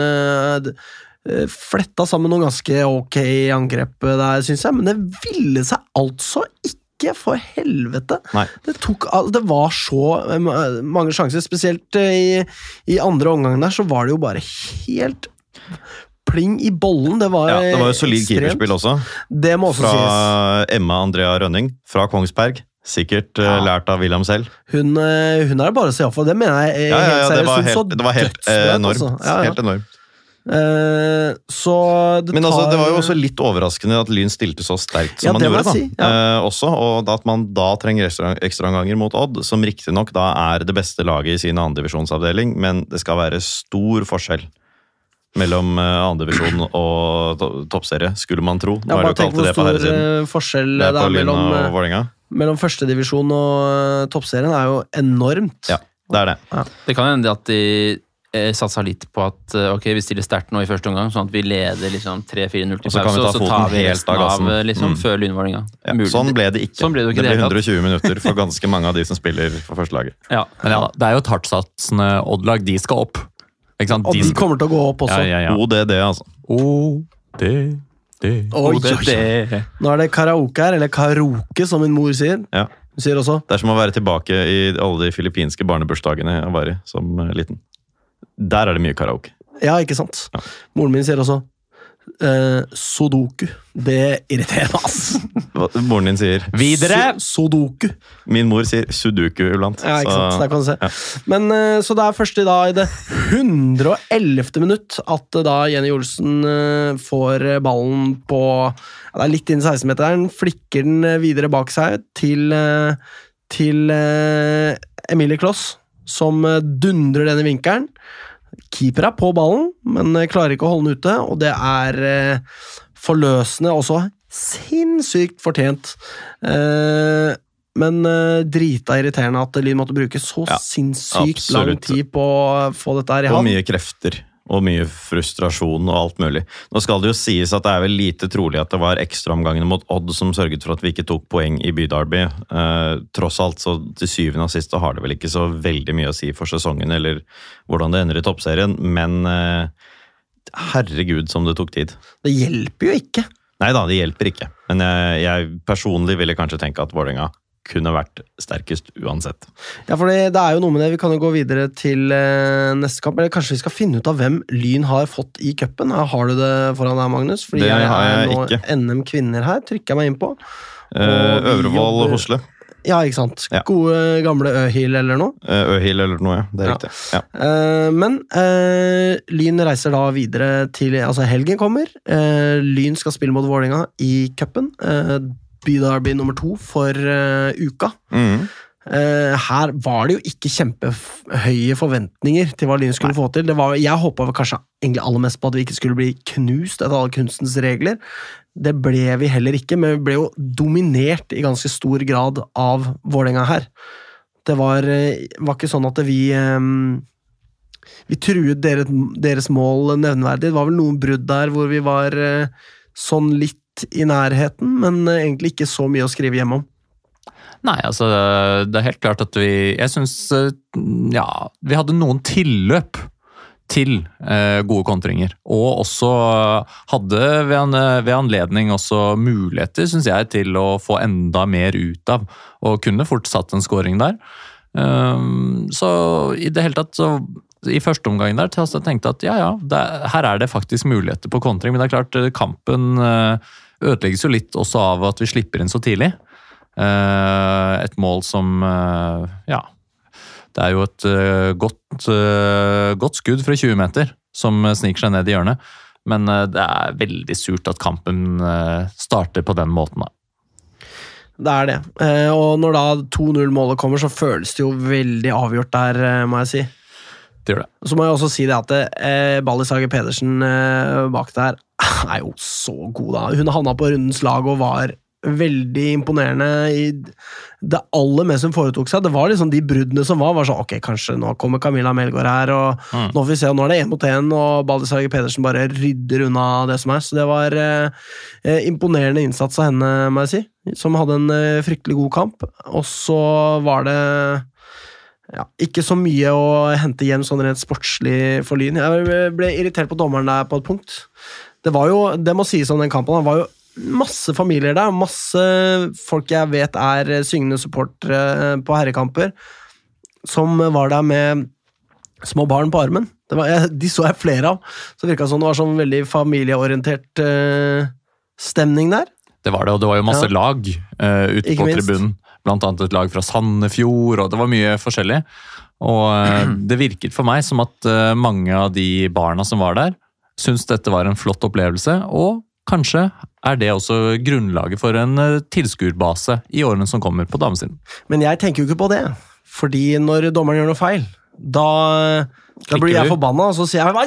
Speaker 1: fletta sammen noen ganske ok angrep eh, der, syns jeg, men det ville seg altså ikke, for helvete! Det, tok, det var så eh, mange sjanser, spesielt eh, i, i andre omgang der, så var det jo bare helt pling i bollen. Det var,
Speaker 2: Ja, det var jo solid keeperspill også,
Speaker 1: Det må også
Speaker 2: fra
Speaker 1: sies.
Speaker 2: Emma Andrea Rønning fra Kongsberg. Sikkert eh,
Speaker 1: Ja.
Speaker 2: lært av William selv.
Speaker 1: Hun, eh, hun er bare å se opp for. Det mener jeg eh,
Speaker 2: Ja, ja, ja, det var helt, det var helt enormt.
Speaker 1: altså. Ja, ja.
Speaker 2: Helt enormt.
Speaker 1: Eh, så det
Speaker 2: Men altså, det var jo også litt overraskende at Lyn stilte så sterkt som
Speaker 1: Ja,
Speaker 2: man gjorde. da.
Speaker 1: si, ja.
Speaker 2: Eh, også, og at man da trenger ekstra- ekstraomganger mot Odd, som riktignok da er det beste laget i sin andredivisjonsavdeling, men det skal være stor forskjell mellom uh, andredivisjon og to toppserie, skulle man tro. Nå
Speaker 1: Ja,
Speaker 2: er
Speaker 1: bare
Speaker 2: det jo
Speaker 1: tenk hvor
Speaker 2: det på
Speaker 1: stor
Speaker 2: herresiden.
Speaker 1: eh, forskjell
Speaker 2: Det
Speaker 1: det
Speaker 2: er på
Speaker 1: er mellom,
Speaker 2: og
Speaker 1: eh, mellom førstedivisjon og eh, toppserien. er jo enormt.
Speaker 2: Ja, det er det.
Speaker 3: Det kan hende at de eh, satsa litt på at eh, ok, vi stiller sterkt nå i første omgang, sånn at vi leder liksom 3-4-0 til
Speaker 2: Og så
Speaker 3: pause,
Speaker 2: ta
Speaker 3: og så tar vi
Speaker 2: helt
Speaker 3: resten
Speaker 2: av
Speaker 3: av
Speaker 2: gassen.
Speaker 3: eh, liksom,
Speaker 2: Mm.
Speaker 3: før Lyn-Vålerenga.
Speaker 2: Ja, sånn ble det ikke.
Speaker 3: Sånn ble det ikke
Speaker 2: det ble
Speaker 3: det
Speaker 2: 120 minutter for ganske mange av de som spiller for førstelaget. *laughs*
Speaker 3: Ja.
Speaker 4: Men ja, det er jo et hardtsatsende Odd-lag. De skal opp. Ikke sant?
Speaker 1: Og de kommer til å gå opp også.
Speaker 4: Ja, ja, ja.
Speaker 2: ODD, altså.
Speaker 4: O, D, D.
Speaker 1: Oi,
Speaker 3: Og det,
Speaker 1: oi, oi.
Speaker 3: det,
Speaker 1: Nå er det karaoke her, eller karaoke, som min mor sier.
Speaker 2: Ja.
Speaker 1: Hun sier også
Speaker 2: Det er som å være tilbake i alle de filippinske barnebursdagene jeg var i som eh, liten. Der er det mye karaoke.
Speaker 1: Ja, ikke sant?
Speaker 2: Ja.
Speaker 1: Moren min sier også eh, Sudoku. Det irriterer meg, ass.
Speaker 2: Moren din sier
Speaker 4: Videre!
Speaker 1: Su sudoku.
Speaker 2: Min mor sier sudoku iblant.
Speaker 1: Ja, ikke sant?
Speaker 2: så-
Speaker 1: Der kan du se.
Speaker 2: ja.
Speaker 1: Men eh, Så det er først i dag i det 111. minutt at eh, da Jenny Olsen eh, får ballen på ja, Det er litt inn i 16-meteren, flikker den eh, videre bak seg til, eh, til Emilie Kloss, som eh, dundrer denne i vinkelen. Keeper er på ballen, men eh, klarer ikke å holde den ute, og det er eh, forløsende også. Sinnssykt fortjent. Eh, men drita irriterende at Lyn måtte bruke så
Speaker 2: Ja,
Speaker 1: sinnssykt lang tid på å få dette her i
Speaker 2: Og
Speaker 1: havn.
Speaker 2: mye krefter. Og mye frustrasjon og alt mulig. Nå skal det jo sies at det er vel lite trolig at det var ekstraomgangene mot Odd som sørget for at vi ikke tok poeng i Bydarby. Eh, tross alt, så til syvende og sist har det vel ikke så veldig mye å si for sesongen eller hvordan det ender i toppserien, men eh, herregud som det tok tid.
Speaker 1: Det hjelper jo ikke.
Speaker 2: Nei da, det hjelper ikke. Men jeg, jeg personlig ville kanskje tenke at Vålerenga kunne vært sterkest uansett.
Speaker 1: Ja, for det, det er jo noe med det. Vi kan jo gå videre til eh, neste kamp. Eller kanskje vi skal finne ut av hvem Lyn har fått i cupen. Har du det foran deg, Magnus? Fordi
Speaker 2: Det
Speaker 1: jeg
Speaker 2: har jeg
Speaker 1: nå
Speaker 2: ikke.
Speaker 1: NM kvinner her. Trykker jeg meg inn på.
Speaker 2: Eh,
Speaker 1: Og
Speaker 2: Øvrevoll Hosle.
Speaker 1: Ja, ikke sant.
Speaker 2: Ja.
Speaker 1: Gode, gamle Øhil eller noe.
Speaker 2: Eh, Øhil eller noe, ja. Det er
Speaker 1: Ja.
Speaker 2: riktig. Ja.
Speaker 1: Eh, men uh, Lyn reiser da videre til Altså, helgen kommer. Uh, Lyn skal spille mot Vålerenga i cupen. Byderby nummer to for uh, uka.
Speaker 2: Mm.
Speaker 1: Uh, her var det jo ikke kjempehøye forventninger til hva Lyn skulle få til. Det var, jeg håpa kanskje egentlig aller mest på at vi ikke skulle bli knust etter alle kunstens regler. Det ble vi heller ikke, men vi ble jo dominert i ganske stor grad av Vålerenga her. Det var, eh, var ikke sånn at vi um, Vi truet deres, deres mål nevneverdig. Det var vel noen brudd der hvor vi var uh, sånn litt i nærheten, men eh, egentlig ikke så mye å skrive hjemme om.
Speaker 4: Nei, altså det er helt klart at vi Jeg syns ja, vi hadde noen tilløp til eh, gode kontringer. Og også hadde ved, an, ved anledning også muligheter, syns jeg, til å få enda mer ut av. Og kunne fort satt en scoring der. Um, så i det hele tatt så i første omgang der så jeg tenkte at ja, ja, det, her er det faktisk muligheter på kontring. Men det er klart, eh, kampen eh, ødelegges jo litt også av at vi slipper inn så tidlig. Eh, et mål som eh, Ja. Det er jo et eh, godt, godt skudd fra 20 meter som sniker seg ned i hjørnet. Men det er veldig surt at kampen starter på den måten. da.
Speaker 1: Det er det. Og når da 2-0-målet kommer, så føles det jo veldig avgjort der, må jeg si.
Speaker 4: Det gjør det.
Speaker 1: Så må jeg også si det at eh, Ballis Hage Pedersen eh, bak der er jo så god, da. Hun havna på rundens lag og var veldig imponerende i det aller meste hun foretok seg. Det var liksom de bruddene som var, var sånn Ok, kanskje nå kommer Camilla Melgaard her, og
Speaker 4: Mm.
Speaker 1: nå får vi se. Nå er det én mot én, og Ballis Hage Pedersen bare rydder unna det som er. Så det var eh, eh, imponerende innsats av henne, må jeg si. Som hadde en eh, fryktelig god kamp. Og så var det ja, ikke så mye å hente hjem sånn rent sportslig for Lyn. Jeg ble irritert på dommeren der på et punkt. Det var jo, det må sies om den kampen, det var jo masse familier der, masse folk jeg vet er syngende supportere på herrekamper, som var der med små barn på armen. Det var, de så jeg flere av. Så det virka som det var sånn veldig familieorientert eh, stemning der.
Speaker 4: Det var det, og det var jo masse
Speaker 1: Ja.
Speaker 4: lag uh, ute
Speaker 1: Ikke
Speaker 4: på
Speaker 1: minst.
Speaker 4: tribunen. Annet et lag fra Sandefjord, og det var mye forskjellig. Og eh, det virket for meg som at eh, mange av de barna som var der, syntes dette var en flott opplevelse, og kanskje er det også grunnlaget for en uh, tilskuerbase i årene som kommer på damesiden.
Speaker 1: Men jeg tenker jo ikke på det, fordi når dommeren gjør noe feil, da, da blir jeg forbanna, og så sier jeg 'hva!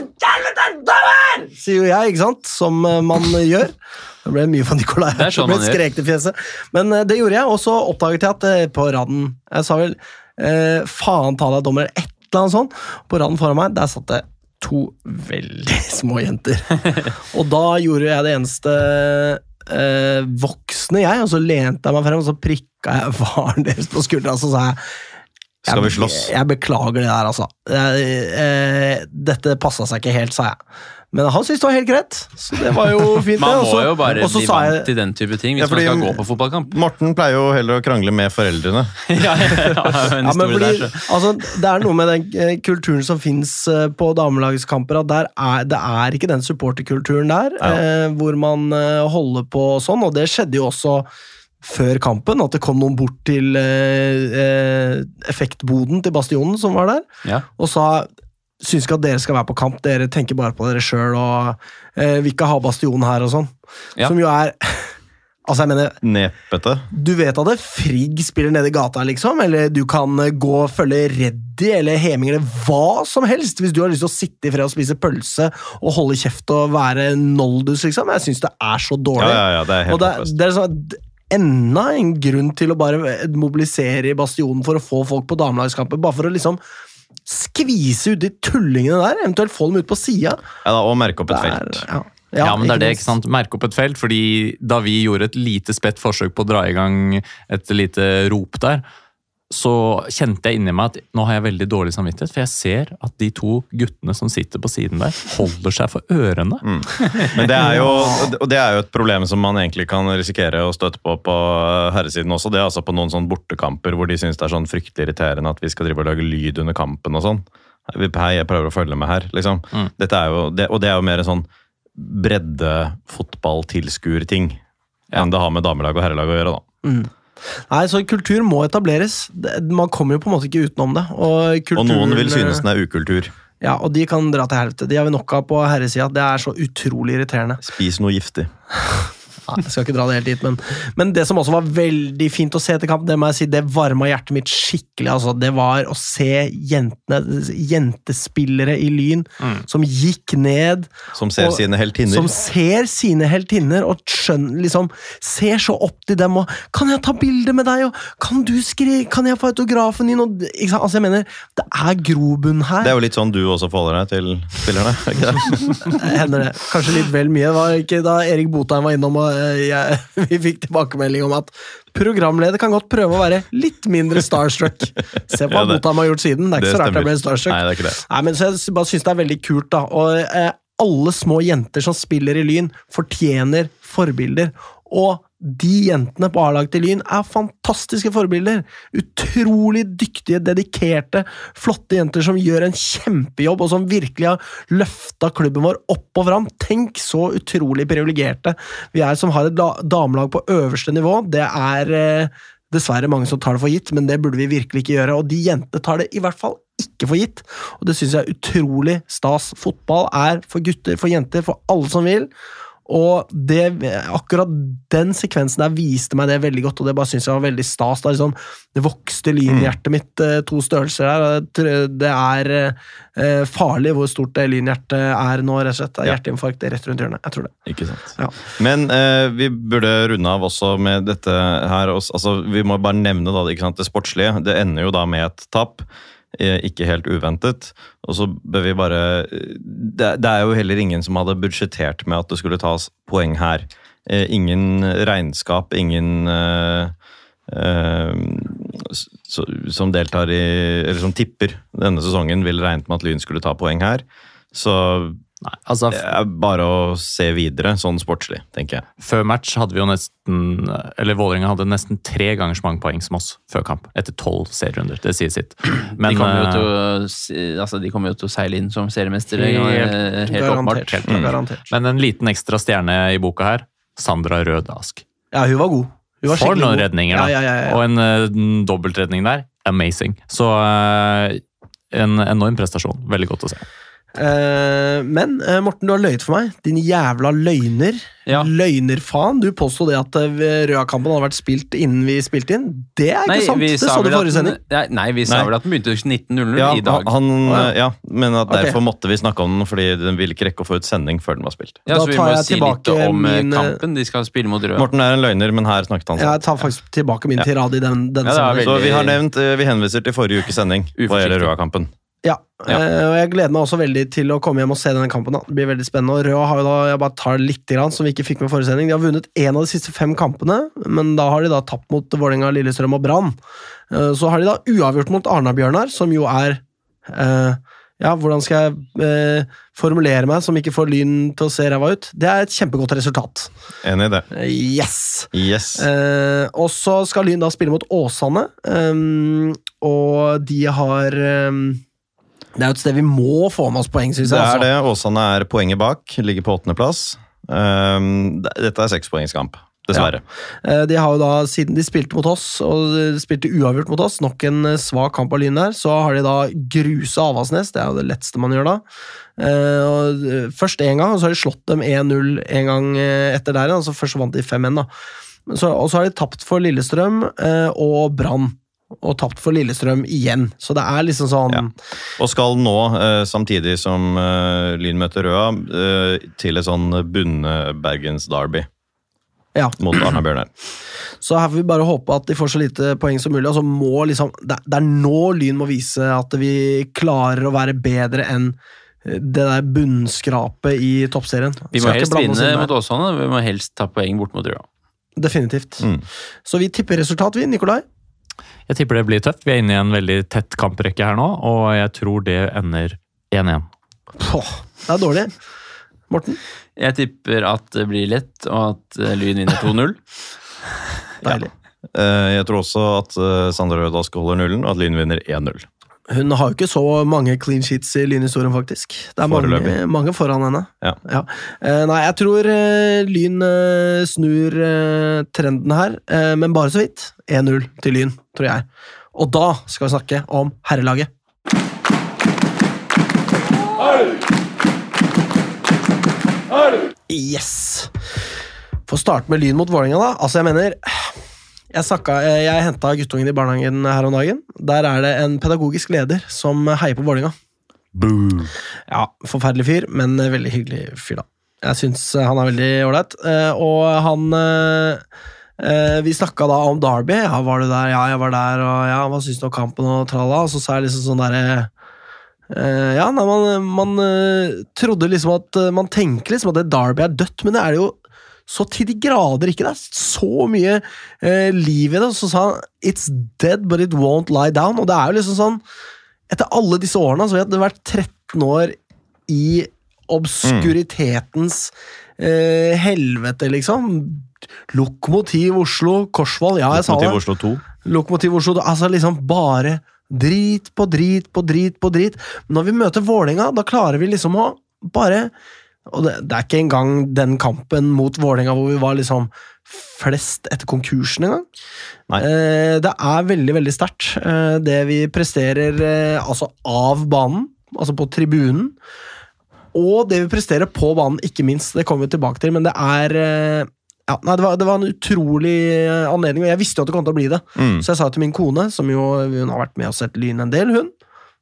Speaker 1: Sier jo jeg, ikke sant? Som eh, man *laughs* gjør. Det ble mye for Nikolai.
Speaker 3: Det sånn
Speaker 1: ble
Speaker 3: man gjør.
Speaker 1: skrek til fjeset. Men eh, det gjorde jeg, og så oppdaget jeg at eh, på raden Jeg sa vel eh, 'faen ta deg, dommer', et eller annet sånt. På raden foran meg, der satt det to veldig *laughs* små jenter. *laughs* og da gjorde jeg det eneste eh, voksne, jeg, og så lente jeg meg frem og så prikka jeg faren deres på skuldra, og så sa jeg
Speaker 2: Skal vi
Speaker 1: jeg,
Speaker 2: slåss?
Speaker 1: Jeg beklager det der, altså. Jeg, eh, dette passa seg ikke helt, sa jeg. Men han syntes det var helt greit, så det var jo *laughs* fint.
Speaker 3: Man må
Speaker 1: så-
Speaker 3: jo bare bli vant
Speaker 1: jeg-
Speaker 3: til den type ting hvis
Speaker 2: Ja, fordi-
Speaker 3: man skal gå på fotballkamp.
Speaker 2: Morten pleier jo heller å krangle med foreldrene. *laughs*
Speaker 3: ja, ja, ja,
Speaker 1: men fordi,
Speaker 3: der,
Speaker 1: altså, det er noe med den eh, kulturen som fins på damelagskamper. At der er, det er ikke den supporterkulturen der,
Speaker 2: Ja.
Speaker 1: eh, hvor man eh, holder på sånn. Og det skjedde jo også før kampen, at det kom noen bort til eh, eh, effektboden til Bastionen, som var der,
Speaker 3: Ja.
Speaker 1: og sa Syns ikke at dere skal være på kamp, dere tenker bare på dere sjøl og eh, vil ikke ha Bastionen her og sånn.
Speaker 3: Ja.
Speaker 1: Som jo er *laughs* Altså, jeg mener
Speaker 2: Nepete.
Speaker 1: du vet at det Frigg spiller nede i gata, liksom, eller du kan eh, gå og følge Reddy eller Heming eller hva som helst, hvis du har lyst til å sitte i fred og spise pølse og holde kjeft og være noldus, liksom. Jeg syns det er så dårlig.
Speaker 2: ja, ja, det er
Speaker 1: og det, det er sånn Enda en grunn til å bare mobilisere i Bastionen for å få folk på damelagskamper, bare for å liksom skvise ut de tullingene der, eventuelt få dem ut på sida.
Speaker 2: Ja, og merke opp et felt.
Speaker 1: Ja.
Speaker 4: Ja, men det er det, ikke sant? Merke opp et felt, fordi da vi gjorde et lite spett forsøk på å dra i gang et lite rop der, så kjente jeg inni meg at nå har jeg veldig dårlig samvittighet, for jeg ser at de to guttene som sitter på siden der, holder seg for ørene.
Speaker 2: Men det er, jo, og det er jo et problem som man egentlig kan risikere å støtte på på herresiden også. Det er altså på noen sånn bortekamper hvor de syns det er sånn fryktelig irriterende at vi skal drive og lage lyd under kampen og sånn. Hei, jeg prøver å følge med her, liksom.
Speaker 4: Mm.
Speaker 2: Dette er jo, det, og det er jo mer en sånn breddefotballtilskuerting enn det har med damelag og herrelag å gjøre, da.
Speaker 1: Nei, så kultur må etableres. Man kommer jo på en måte ikke utenom det. Og,
Speaker 2: Og noen vil synes den er ukultur.
Speaker 1: Ja, og de kan dra til helvete. De har vi nok av på herresida. Det er så utrolig irriterende.
Speaker 2: Spis noe giftig.
Speaker 1: Nei, jeg skal ikke dra det helt dit, men, men det som også var veldig fint å se etter kamp, det må jeg si, det varma hjertet mitt skikkelig. Altså. Det var å se jentene, jentespillere i Lyn, som gikk ned
Speaker 2: Som ser
Speaker 1: Og-
Speaker 2: sine heltinner.
Speaker 1: Som ser sine heltinner og skjønner liksom Ser så opp til dem og 'Kan jeg ta bilde med deg?' og 'Kan du skrive Kan jeg få autografen din?' Og? Altså, jeg mener, det er grobunn her.
Speaker 2: Det er jo litt sånn du også forholder deg til spillerne. er ikke det? *laughs*
Speaker 1: Hender det. Kanskje litt vel mye. Det var ikke da Erik Botheim var innom og jeg, *laughs* vi fikk tilbakemelding om at programleder kan godt prøve å være litt mindre starstruck. Se på hva
Speaker 2: Ja,
Speaker 1: han har gjort siden. Det er ikke
Speaker 2: det
Speaker 1: så rart jeg ble starstruck.
Speaker 2: Nei, det er ikke det.
Speaker 1: Nei, men så Jeg bare synes det er veldig kult, da. Og eh, alle små jenter som spiller i Lyn, fortjener forbilder. Og de jentene på A-laget til Lyn er fantastiske forbilder. Utrolig dyktige, dedikerte, flotte jenter som gjør en kjempejobb, og som virkelig har løfta klubben vår opp og fram. Tenk så utrolig privilegerte vi er som har et damelag på øverste nivå. Det er eh, dessverre mange som tar det for gitt, men det burde vi virkelig ikke gjøre. Og de jentene tar det i hvert fall ikke for gitt, og det syns jeg er utrolig stas. Fotball er for gutter, for jenter, for alle som vil. Og det, akkurat den sekvensen der viste meg det veldig godt, og det bare synes jeg var veldig stas. Det, er liksom, det vokste lynhjertet mitt eh, to størrelser der. Det er eh, farlig hvor stort det lynhjertet er nå, rett og slett. Det er. Hjerteinfarkt rett rundt hjørnet. Jeg tror det.
Speaker 2: Ikke sant.
Speaker 1: Ja.
Speaker 2: Men eh, vi burde runde av også med dette her. også- Altså, vi må bare nevne da, det sportslige. Det ender jo da med et tap. Eh, Ikke helt uventet. Og så bør vi bare det, det er jo heller ingen som hadde budsjettert med at det skulle tas poeng her. Eh, Ingen regnskap, ingen eh, eh, som deltar i Eller som tipper denne sesongen, ville regnet med at Lyn skulle ta poeng her. Så
Speaker 4: Nei, altså,
Speaker 2: det er bare å se videre, sånn sportslig, tenker jeg.
Speaker 4: Før match hadde vi jo nesten Eller Vålerenga hadde nesten tre ganger så mange poeng som oss før kamp. Etter tolv serierunder. Det sier sitt. Men
Speaker 3: de, kommer jo
Speaker 4: eh,
Speaker 3: til å, altså, de kommer jo til å seile inn som seriemestere.
Speaker 4: Helt-
Speaker 3: eh, helt åpenbart.
Speaker 1: Garantert.
Speaker 2: Mm.
Speaker 4: Men en liten ekstra stjerne i boka her. Sandra Rød Ask.
Speaker 1: Ja, hun var god. Hun var
Speaker 4: For noen
Speaker 1: god.
Speaker 4: redninger, da.
Speaker 1: Ja, ja, ja, ja.
Speaker 4: Og en uh, dobbeltredning der. Amazing. Så eh, en enorm prestasjon. Veldig godt å se.
Speaker 1: Eh, men eh, Morten, du har løyet for meg. Din jævla løgner.
Speaker 3: Ja.
Speaker 1: Løgnerfaen. Du påsto det at uh, Røa-kampen hadde vært spilt innen vi spilte inn. Det er ikke sant! Det så du
Speaker 3: i
Speaker 1: forrige sending.
Speaker 3: Nei, nei, vi sa
Speaker 2: Nei.
Speaker 3: vel at den begynte 19.00
Speaker 2: Ja,
Speaker 3: i dag.
Speaker 2: han,
Speaker 1: ja.
Speaker 2: ja, men at
Speaker 1: Ok.
Speaker 2: derfor måtte vi snakke om den, fordi den ville ikke rekke å få ut sending før den var spilt.
Speaker 3: ja,
Speaker 1: Da
Speaker 3: så vi
Speaker 1: tar
Speaker 3: må
Speaker 1: jeg
Speaker 3: si litt om eh,
Speaker 1: min, eh,
Speaker 3: kampen. De skal spille mot Røa.
Speaker 2: Morten er en løgner, men her snakket han
Speaker 1: Jeg tar faktisk tilbake min
Speaker 2: Ja.
Speaker 1: tirade i den, denne
Speaker 3: Ja, er.
Speaker 2: Så vi har nevnt, eh, vi henviser til forrige ukes sending hva gjelder Røa-kampen.
Speaker 1: Ja,
Speaker 3: Ja.
Speaker 1: eh, og jeg gleder meg også veldig til å komme hjem og se denne kampen. Da. Det blir veldig spennende. Og Røa har jo da, jeg bare tar litt, grann, som vi ikke fikk med forrige sending. De har vunnet én av de siste fem kampene, men da har de da tapt mot Vålerenga, Lillestrøm og Brann. Eh, Så har de da uavgjort mot Arna-Bjørnar, som jo er eh, Ja, hvordan skal jeg formulere meg som ikke får Lyn til å se ræva ut? Det er et kjempegodt resultat.
Speaker 2: Enig i det.
Speaker 1: Yes!
Speaker 2: Yes.
Speaker 1: Og så skal Lyn da spille mot Åsane, og de har Det er jo et sted vi må få med oss poeng, syns
Speaker 2: Det er
Speaker 1: altså.
Speaker 2: det. Åsane er poenget bak, ligger på åttendeplass. Um, dette er sekspoengskamp, dessverre.
Speaker 1: Ja. De har jo da, Siden de spilte mot oss, og de spilte uavgjort mot oss, nok en eh, svak kamp av Lyn der, så har de da grusa Avaldsnes. Det er jo det letteste man gjør da. Eh, og eh, først én gang, og så har de slått dem 1-0 en gang eh, etter der. Altså først så vant de 5-1, da. Så- Og så har de tapt for Lillestrøm eh, og Brann. Og tapt for Lillestrøm igjen. Så det er liksom sånn
Speaker 2: Ja. Og skal nå, eh, samtidig som eh, Lyn møter Røa, eh, til et sånn Bunne-Bergens-derby
Speaker 1: Ja.
Speaker 2: mot Arna-Bjørnar. *clears throat*
Speaker 1: Så her får vi bare håpe at de får så lite poeng som mulig. Altså må liksom, det, er nå Lyn må vise at vi klarer å være bedre enn det der bunnskrapet i toppserien.
Speaker 3: Vi må
Speaker 1: ikke
Speaker 3: helst vinne mot Åsane. Vi må helst ta poeng bort mot Røa.
Speaker 1: Definitivt.
Speaker 2: Mm.
Speaker 1: Så vi tipper resultat, vi, Nikolai.
Speaker 4: Jeg tipper det blir tøft. Vi er inne i en veldig tett kamprekke her nå, og jeg tror det ender 1-1.
Speaker 1: Åh, det er dårlig. Morten?
Speaker 3: Jeg tipper at det blir lett, og at eh, Lyn vinner 2-0. *laughs*
Speaker 1: Deilig.
Speaker 2: Ja. Jeg tror også at Sander Sander Rødask holder nullen, og at Lyn vinner 1-0.
Speaker 1: Hun har jo ikke så mange clean sheets i Lynhistorien, faktisk. Det er mange, mange foran henne.
Speaker 2: Ja.
Speaker 1: Eh, nei, jeg tror eh, Lyn eh, snur trenden her, men bare så vidt. 1-0 til Lyn, tror jeg. Og da skal vi snakke om herrelaget. Yes! Få starte med Lyn mot Vålerenga, da. Altså, jeg mener Jeg, snakka, eh, jeg henta guttungen i barnehagen her om dagen. Der er det en pedagogisk leder som heier på Vålerenga. Ja, forferdelig fyr, men eh, veldig hyggelig fyr, da. Jeg syns eh, han er veldig ålreit. Eh, Og han eh, eh, Vi snakka da om Derby. Ja, var du der? Ja, jeg var der. Og ja, hva syns du om kampen? Og tralla. Og så sa jeg liksom sånn derre eh, Ja, nei, man, man eh, trodde liksom at eh, Man tenker liksom at det Derby er dødt, men det er det jo så til de grader ikke. Det er så mye eh, liv i det. Så sa han 'It's dead, but it won't lie down'. Og det er jo liksom sånn Etter alle disse årene så hadde det vært 13 år i obskuritetens eh, helvete, liksom. Lokomotiv Oslo, Korsvoll, ja, jeg sa det.
Speaker 2: Lokomotiv Oslo 2.
Speaker 1: Lokomotiv Oslo, altså liksom bare drit på drit på drit på drit. Når vi møter Vålerenga, da klarer vi liksom å bare Og det, det er ikke engang den kampen mot Vålerenga hvor vi var liksom flest etter konkursen engang. Eh, det er veldig, veldig sterkt, eh, det vi presterer eh, altså av banen, altså på tribunen. Og det vi presterer på banen, ikke minst. Det kommer vi tilbake til, men det er eh, ja, nei, det, var, det var en utrolig eh, anledning, og jeg visste jo at det kom til å bli det.
Speaker 2: Mm.
Speaker 1: Så jeg sa til min kone, som jo hun har vært med og sett Lyn en del, hun.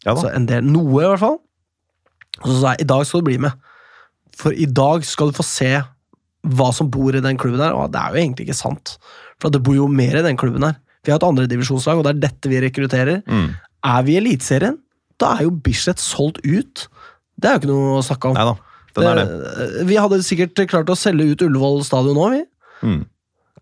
Speaker 2: Ja.
Speaker 1: Altså en del, Noe, i hvert fall. Og så sa jeg i dag skal du bli med. For i dag skal du få se hva som bor i den klubben her. Og det er jo egentlig ikke sant, for det bor jo mer i den klubben her. Vi har et andredivisjonslag, og det er dette vi rekrutterer.
Speaker 2: Mm.
Speaker 1: Er vi i Eliteserien, da er jo Bislett solgt ut. Det er jo ikke noe å snakke om.
Speaker 2: Neida. Den er det.
Speaker 1: Det- Vi hadde sikkert klart å selge ut Ullevål stadion nå, vi.
Speaker 2: Mm.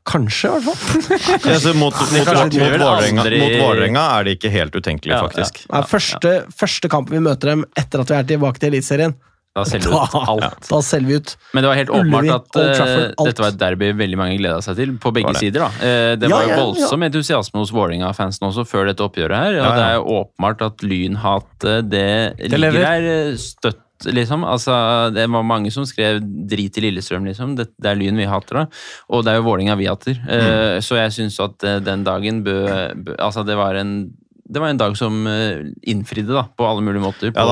Speaker 1: Kanskje, i hvert fall. *laughs*
Speaker 2: Ja, mot, mot, mot, mot, Vålerenga,
Speaker 3: aldri-
Speaker 2: mot Vålerenga er det ikke helt utenkelig,
Speaker 3: Ja,
Speaker 2: faktisk.
Speaker 1: Ja, første, første kampen vi møter dem etter at vi er tilbake til Eliteserien,
Speaker 3: Da selger du ut alt.
Speaker 1: da selger vi ut.
Speaker 3: Men det var helt åpenbart at eh,
Speaker 1: Trafford, alt.
Speaker 3: dette var et derby veldig mange gleda seg til, på begge
Speaker 2: det.
Speaker 3: sider. da. Uh, det
Speaker 1: Ja,
Speaker 3: var jo
Speaker 1: ja,
Speaker 3: voldsom entusiasme hos Vålerenga-fansen også før dette oppgjøret her. Og
Speaker 2: Ja, ja.
Speaker 3: det er jo åpenbart at Lyn det, det ligger der eh, støtt, liksom. Altså, det var mange som skrev 'drit i Lillestrøm', liksom. Det, det er Lyn vi hater, da. Og det er jo Vålinga vi hater. Eh, Så jeg syns at uh, den dagen bø, bø Altså, det var en det var en dag som eh, innfridde, da, på alle mulige måter. På,
Speaker 2: Ja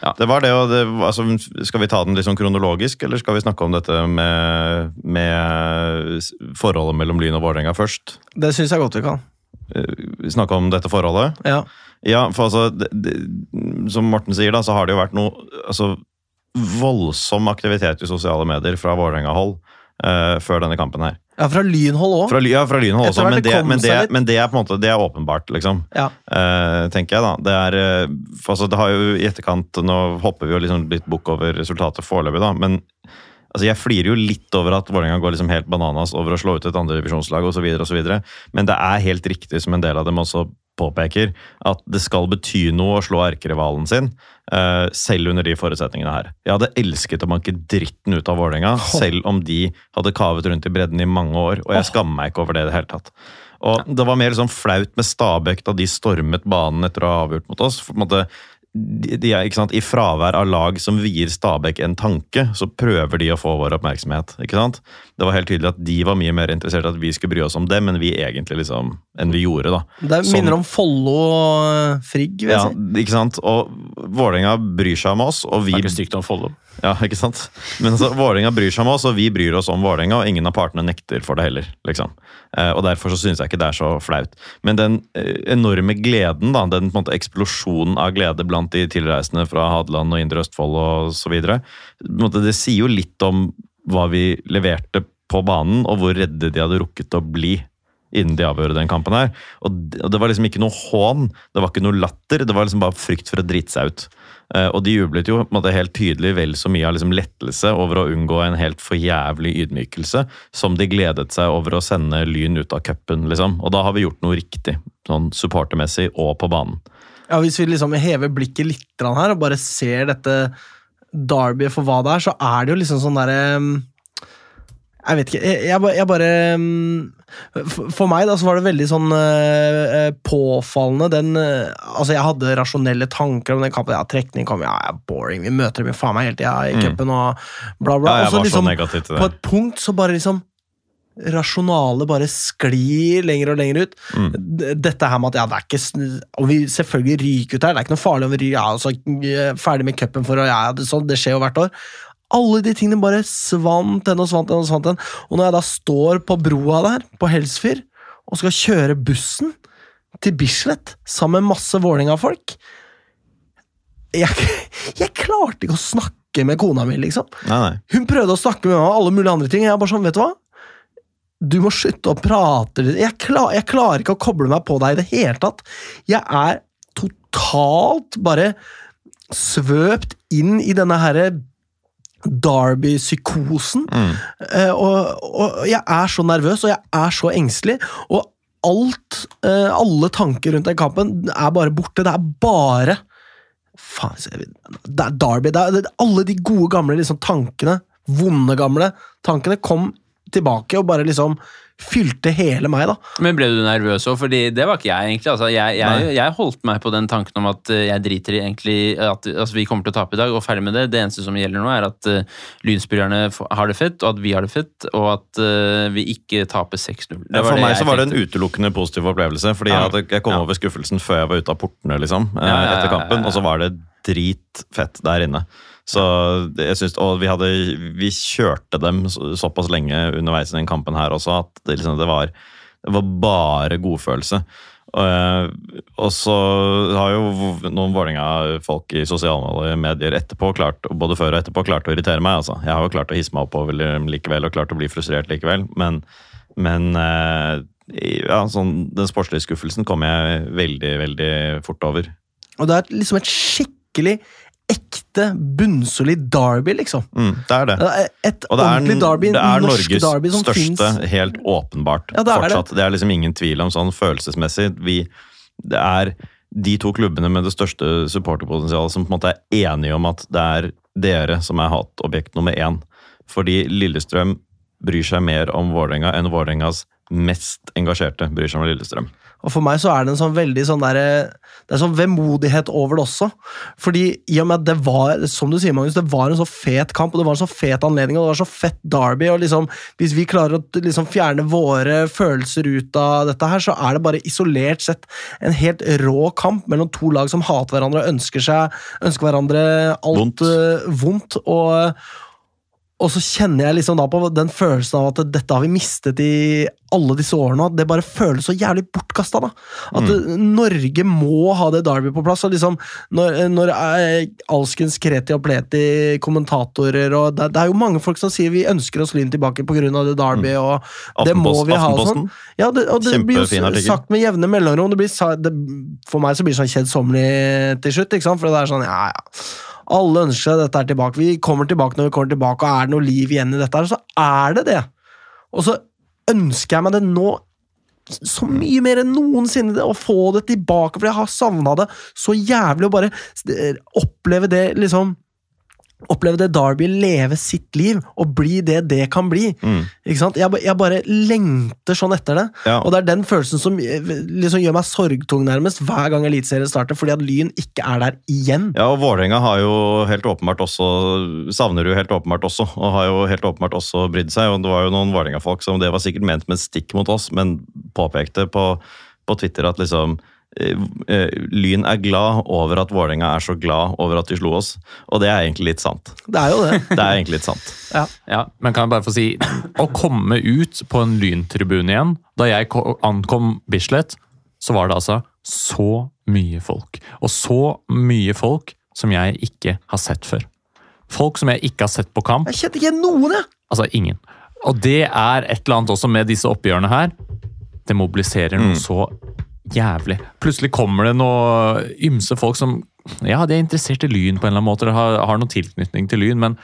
Speaker 2: da. Det var det, og det, altså, Skal vi ta den sånn kronologisk, eller skal vi snakke om dette med, med forholdet mellom Lyn og Vålerenga først?
Speaker 1: Det syns jeg godt vi kan.
Speaker 2: Eh, Snakke om dette forholdet?
Speaker 1: Ja.
Speaker 2: Ja, for altså, det, det, som Morten sier, da, så har det jo vært noe altså, voldsom aktivitet i sosiale medier fra Vålerenga-hold eh, før denne kampen her.
Speaker 1: ja, fra lynhold òg.
Speaker 2: Ja, fra Lynhold også, men
Speaker 1: det
Speaker 2: men, det, men det er på en måte, det er åpenbart, liksom.
Speaker 1: Ja.
Speaker 2: Uh, tenker jeg da. Det er, eh, altså, det har jo i etterkant, nå hopper vi jo liksom litt bukk over resultatet foreløpig, da, men altså, jeg flirer jo litt over at Vålerenga går liksom helt bananas over å slå ut et andredivisjonslag osv., men det er helt riktig, som en del av dem også påpeker, at det skal bety noe å slå erkerivalen sin, uh, selv under de forutsetningene her. Jeg hadde elsket å banke dritten ut av Vålerenga, selv om de hadde kavet rundt i bredden i mange år, og jeg skammer meg ikke over det i det hele tatt. Og Det var mer sånn flaut med Stabæk da de stormet banen etter å ha avgjort mot oss. For på en måte, de, de er, ikke sant, I fravær av lag som vier Stabæk en tanke, så prøver de å få vår oppmerksomhet. ikke sant? Det var helt tydelig at de var mye mer interessert i at vi skulle bry oss om dem, enn vi egentlig liksom, enn vi gjorde. da.
Speaker 1: Det
Speaker 2: Som-
Speaker 1: minner om Follo og Frigg, vil jeg
Speaker 2: Ja,
Speaker 1: si.
Speaker 2: ikke sant? Og Vålerenga bryr seg om oss, og vi
Speaker 3: Snakker stygt om Follo.
Speaker 2: Ja, ikke sant? Men altså, Vålerenga bryr seg om oss, og vi bryr oss om Vålerenga, og ingen av partene nekter for det heller. liksom. Eh, og Derfor så syns jeg ikke det er så flaut. Men den eh, enorme gleden, da, den på en måte eksplosjonen av glede blant de tilreisende fra Hadeland og Indre Østfold måte, det sier jo litt om hva vi leverte på banen, og hvor redde de hadde rukket å bli innen de avgjorde den kampen her. Og det, var liksom ikke noe hån, det var ikke noe latter, det var liksom bare frykt for å drite seg ut. Eh, og de jublet jo måte helt tydelig vel så mye av liksom lettelse over å unngå en helt for jævlig ydmykelse, som de gledet seg over å sende Lyn ut av cupen, liksom. Og da har vi gjort noe riktig, sånn supportermessig og på banen.
Speaker 1: Ja, Hvis vi liksom hever blikket litt her og bare ser dette Derby for hva det er, så er det jo liksom sånn derre um, Jeg vet ikke. Jeg, jeg, jeg bare um, for, meg da, så var det veldig sånn eh, eh, påfallende den eh, Altså, jeg hadde rasjonelle tanker om den kampen. Ja, trekning kom, ja, boring. Vi møter dem jo faen meg hele tida i
Speaker 2: Mm.
Speaker 1: cupen og bla, bla.
Speaker 2: Ja,
Speaker 1: og så
Speaker 2: var
Speaker 1: liksom,
Speaker 2: så negativ til
Speaker 1: på et punkt så bare liksom Rasjonalet bare sklir lenger og lenger ut.
Speaker 2: Mm.
Speaker 1: Dette her med at ja, det er ikke Og vi selvfølgelig ryker ut her, det er ikke noe farlig om vi ryker ja, altså, eh, ferdig med cupen for ja, det, sånn, det skjer jo hvert år. Alle de tingene bare svant den og svant den og svant den. Og når jeg da står på broa der, på Helsfyr, og skal kjøre bussen til Bislett sammen med masse Vålerenga-folk jeg, *laughs* jeg klarte ikke å snakke med kona mi, liksom.
Speaker 2: Nei, nei.
Speaker 1: Hun prøvde å snakke med meg om alle mulige andre ting. Jeg er bare sånn, vet du hva? Du må slutte å prate. Jeg, klar, jeg klarer ikke å koble meg på deg i det hele tatt. Jeg er totalt bare svøpt inn i denne herre Derby-psykosen.
Speaker 2: Mm.
Speaker 1: Eh, og, og jeg er så nervøs, og jeg er så engstelig. Og alt, eh, alle tanker rundt den kampen er bare borte. Det er bare Faen, det er Derby. Det er, alle de gode, gamle liksom, tankene, vonde, gamle tankene, kom tilbake og bare liksom fylte hele meg, da.
Speaker 3: Men ble du nervøs òg? Fordi det var ikke jeg, egentlig. Altså, jeg, jeg, jeg holdt meg på den tanken om at eh, jeg driter i egentlig at altså, vi kommer til å tape i dag, og ferdig med det. Det eneste som gjelder nå, er at uh, lynspillerne har det fett, og at vi har det fett, og at uh, vi ikke taper 6-0. Det
Speaker 2: Ja, for meg
Speaker 3: jeg
Speaker 2: så var det en utelukkende positiv opplevelse. Fordi
Speaker 3: Ja.
Speaker 2: jeg, hadde, jeg kom
Speaker 3: Ja.
Speaker 2: over skuffelsen før jeg var ute av portene, liksom. eh,
Speaker 3: Ja, ja, ja,
Speaker 2: Etter kampen. Og så var det dritfett der inne. Så jeg synes, Og vi, hadde, vi kjørte dem så- såpass lenge underveis i den kampen her også at det, liksom, det, var, det var bare godfølelse. Og, eh, og så har jo noen Vålerenga-folk i sosiale medier etterpå klart, både før og etterpå klart å irritere meg. altså. Jeg har jo klart å hisse meg oppover likevel og klart å bli frustrert likevel, men, men eh, ja, sånn, den sportslige skuffelsen kom jeg veldig, veldig fort over.
Speaker 1: Og det er liksom et skikkelig ekte, bunnsolid derby, liksom.
Speaker 2: Mm, det er det.
Speaker 1: Et
Speaker 2: Og det er,
Speaker 1: ordentlig derby,
Speaker 2: det er
Speaker 1: norsk
Speaker 2: Norges
Speaker 1: derby som
Speaker 2: største,
Speaker 1: finnes.
Speaker 2: helt åpenbart.
Speaker 1: Ja, det er det.
Speaker 2: Det. er liksom ingen tvil om sånn følelsesmessig. Vi, det er de to klubbene med det største supporterpotensialet som på en måte er enige om at det er dere som er hatobjekt nummer én. Fordi Lillestrøm bryr seg mer om Vålerenga enn Vålerengas mest engasjerte bryr seg om Lillestrøm.
Speaker 1: Og for meg så er det en sånn veldig sånn derre Det er sånn vemodighet over det også. Fordi i og med at det var som du sier, Magnus, det var en så fet kamp, og det var en så fet anledning, og det var så fett derby, og liksom Hvis vi klarer å liksom fjerne våre følelser ut av dette her, så er det bare isolert sett en helt rå kamp mellom to lag som hater hverandre og ønsker seg ønsker hverandre alt
Speaker 2: Vondt.
Speaker 1: eh, vondt. og og så kjenner jeg liksom da på den følelsen av at dette har vi mistet i alle disse årene, og at det bare føles så jævlig bortkasta. At mm. Norge må ha det Derby på plass. og liksom Når, når alskens kreti og pleti kommentatorer og det, det er jo mange folk som sier vi ønsker oss Lyn tilbake pga. det Derby, og det må vi ha. sånn. Ja, det, og det blir jo sagt med jevne mellomrom. Det blir, det, for meg så blir det sånn kjedsommelig til slutt. ikke sant? For det er sånn, ja, ja. Alle ønsker seg dette her tilbake. Vi kommer tilbake når vi kommer tilbake, og er det noe liv igjen i dette her, så er det det. Og så ønsker jeg meg det nå så mye mer enn noensinne det, å få det tilbake, for jeg har savna det så jævlig å bare oppleve det liksom Oppleve det Derby leve sitt liv, og bli det det kan bli.
Speaker 2: Mm.
Speaker 1: Ikke sant? Jeg, jeg bare lengter sånn etter det.
Speaker 2: Ja.
Speaker 1: Og det er den følelsen som eh, liksom gjør meg sorgtung nærmest hver gang Eliteserien starter, fordi at Lyn ikke er der igjen.
Speaker 2: Ja, og Vålerenga har jo helt åpenbart også savner jo helt åpenbart også, og har jo helt åpenbart også brydd seg. og Det var jo noen Vålerenga-folk som det var sikkert ment med stikk mot oss, men påpekte på, på Twitter at liksom Lyn er glad over at Vålerenga er så glad over at de slo oss, og det er egentlig litt sant.
Speaker 1: Det er jo det. *laughs*
Speaker 2: Det er egentlig litt sant.
Speaker 4: Ja, men kan jeg bare få si Å komme ut på en lyntribune igjen Da jeg ankom Bislett, så var det altså så mye folk. Og så mye folk som jeg ikke har sett før. Folk som jeg ikke har sett på kamp.
Speaker 1: Jeg kjente ikke igjen noen, jeg!
Speaker 4: Altså ingen. Og det er et eller annet også med disse oppgjørene her. det mobiliserer noe
Speaker 2: Mm.
Speaker 4: så jævlig. Plutselig kommer det noe ymse folk som ja, de er interessert i Lyn på en eller annen måte, de har, har noen tilknytning til Lyn, men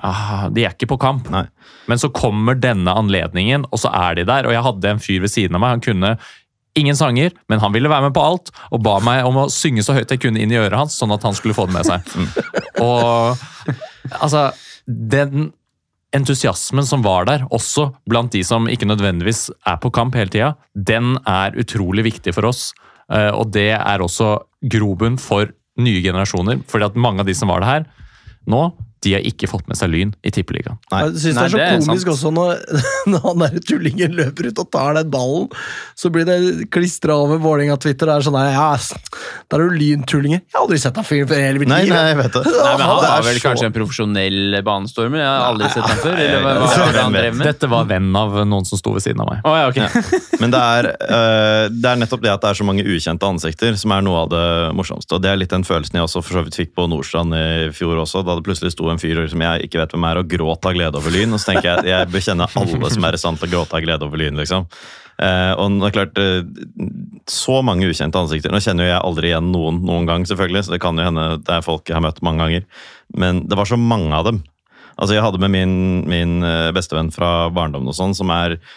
Speaker 4: ah, de er ikke på kamp.
Speaker 2: Nei.
Speaker 4: Men så kommer denne anledningen, og så er de der. Og jeg hadde en fyr ved siden av meg. Han kunne ingen sanger, men han ville være med på alt. Og ba meg om å synge så høyt jeg kunne inn i øret hans, sånn at han skulle få det med seg. Og altså Den entusiasmen som var der, også blant de som ikke nødvendigvis er på kamp hele tida, den er utrolig viktig for oss. Eh, Og det er også grobunn for nye generasjoner. fordi at mange av de som var det her nå, de har ikke fått med seg Lyn i Tippeligaen.
Speaker 2: Nei.
Speaker 1: Jeg synes
Speaker 3: Nei,
Speaker 1: det er så
Speaker 3: det er
Speaker 1: komisk
Speaker 3: sant.
Speaker 1: også når, *laughs* når han der tullingen løper ut og tar den ballen. Så blir det klistra over Vålerenga-Twitter. Det er sånn der, ja, Der er du lyntullinger. Jeg har aldri sett deg fyren før i hele mitt liv.
Speaker 2: nei, jeg vet det. *laughs*
Speaker 3: Nei, men Han
Speaker 2: Det er
Speaker 3: var vel
Speaker 2: så-
Speaker 3: kanskje en profesjonell banestormer? Jeg har aldri sett ham før. Eller hva, hva var det han drev med?
Speaker 4: Dette var venn av noen som sto ved siden av meg.
Speaker 3: Oh, ja, ok.
Speaker 2: Men det er, uh, det er nettopp det at det er så mange ukjente ansikter som er noe av det morsomste. Og det er litt den følelsen jeg også for så vidt fikk på Nordstrand i fjor også, da det plutselig sto en fyr som jeg ikke vet hvem er, og gråt av glede over Lyn. Og så tenker jeg jeg bør kjenne alle som er i stand til å gråte av glede over Lyn, liksom. Eh, og det er klart, eh, så mange ukjente ansikter. Nå kjenner jo jeg aldri igjen noen noen gang, selvfølgelig, så det kan jo hende det er folk jeg har møtt mange ganger. Men det var så mange av dem. Altså Jeg hadde med min, min eh, bestevenn fra barndommen, og sånn, som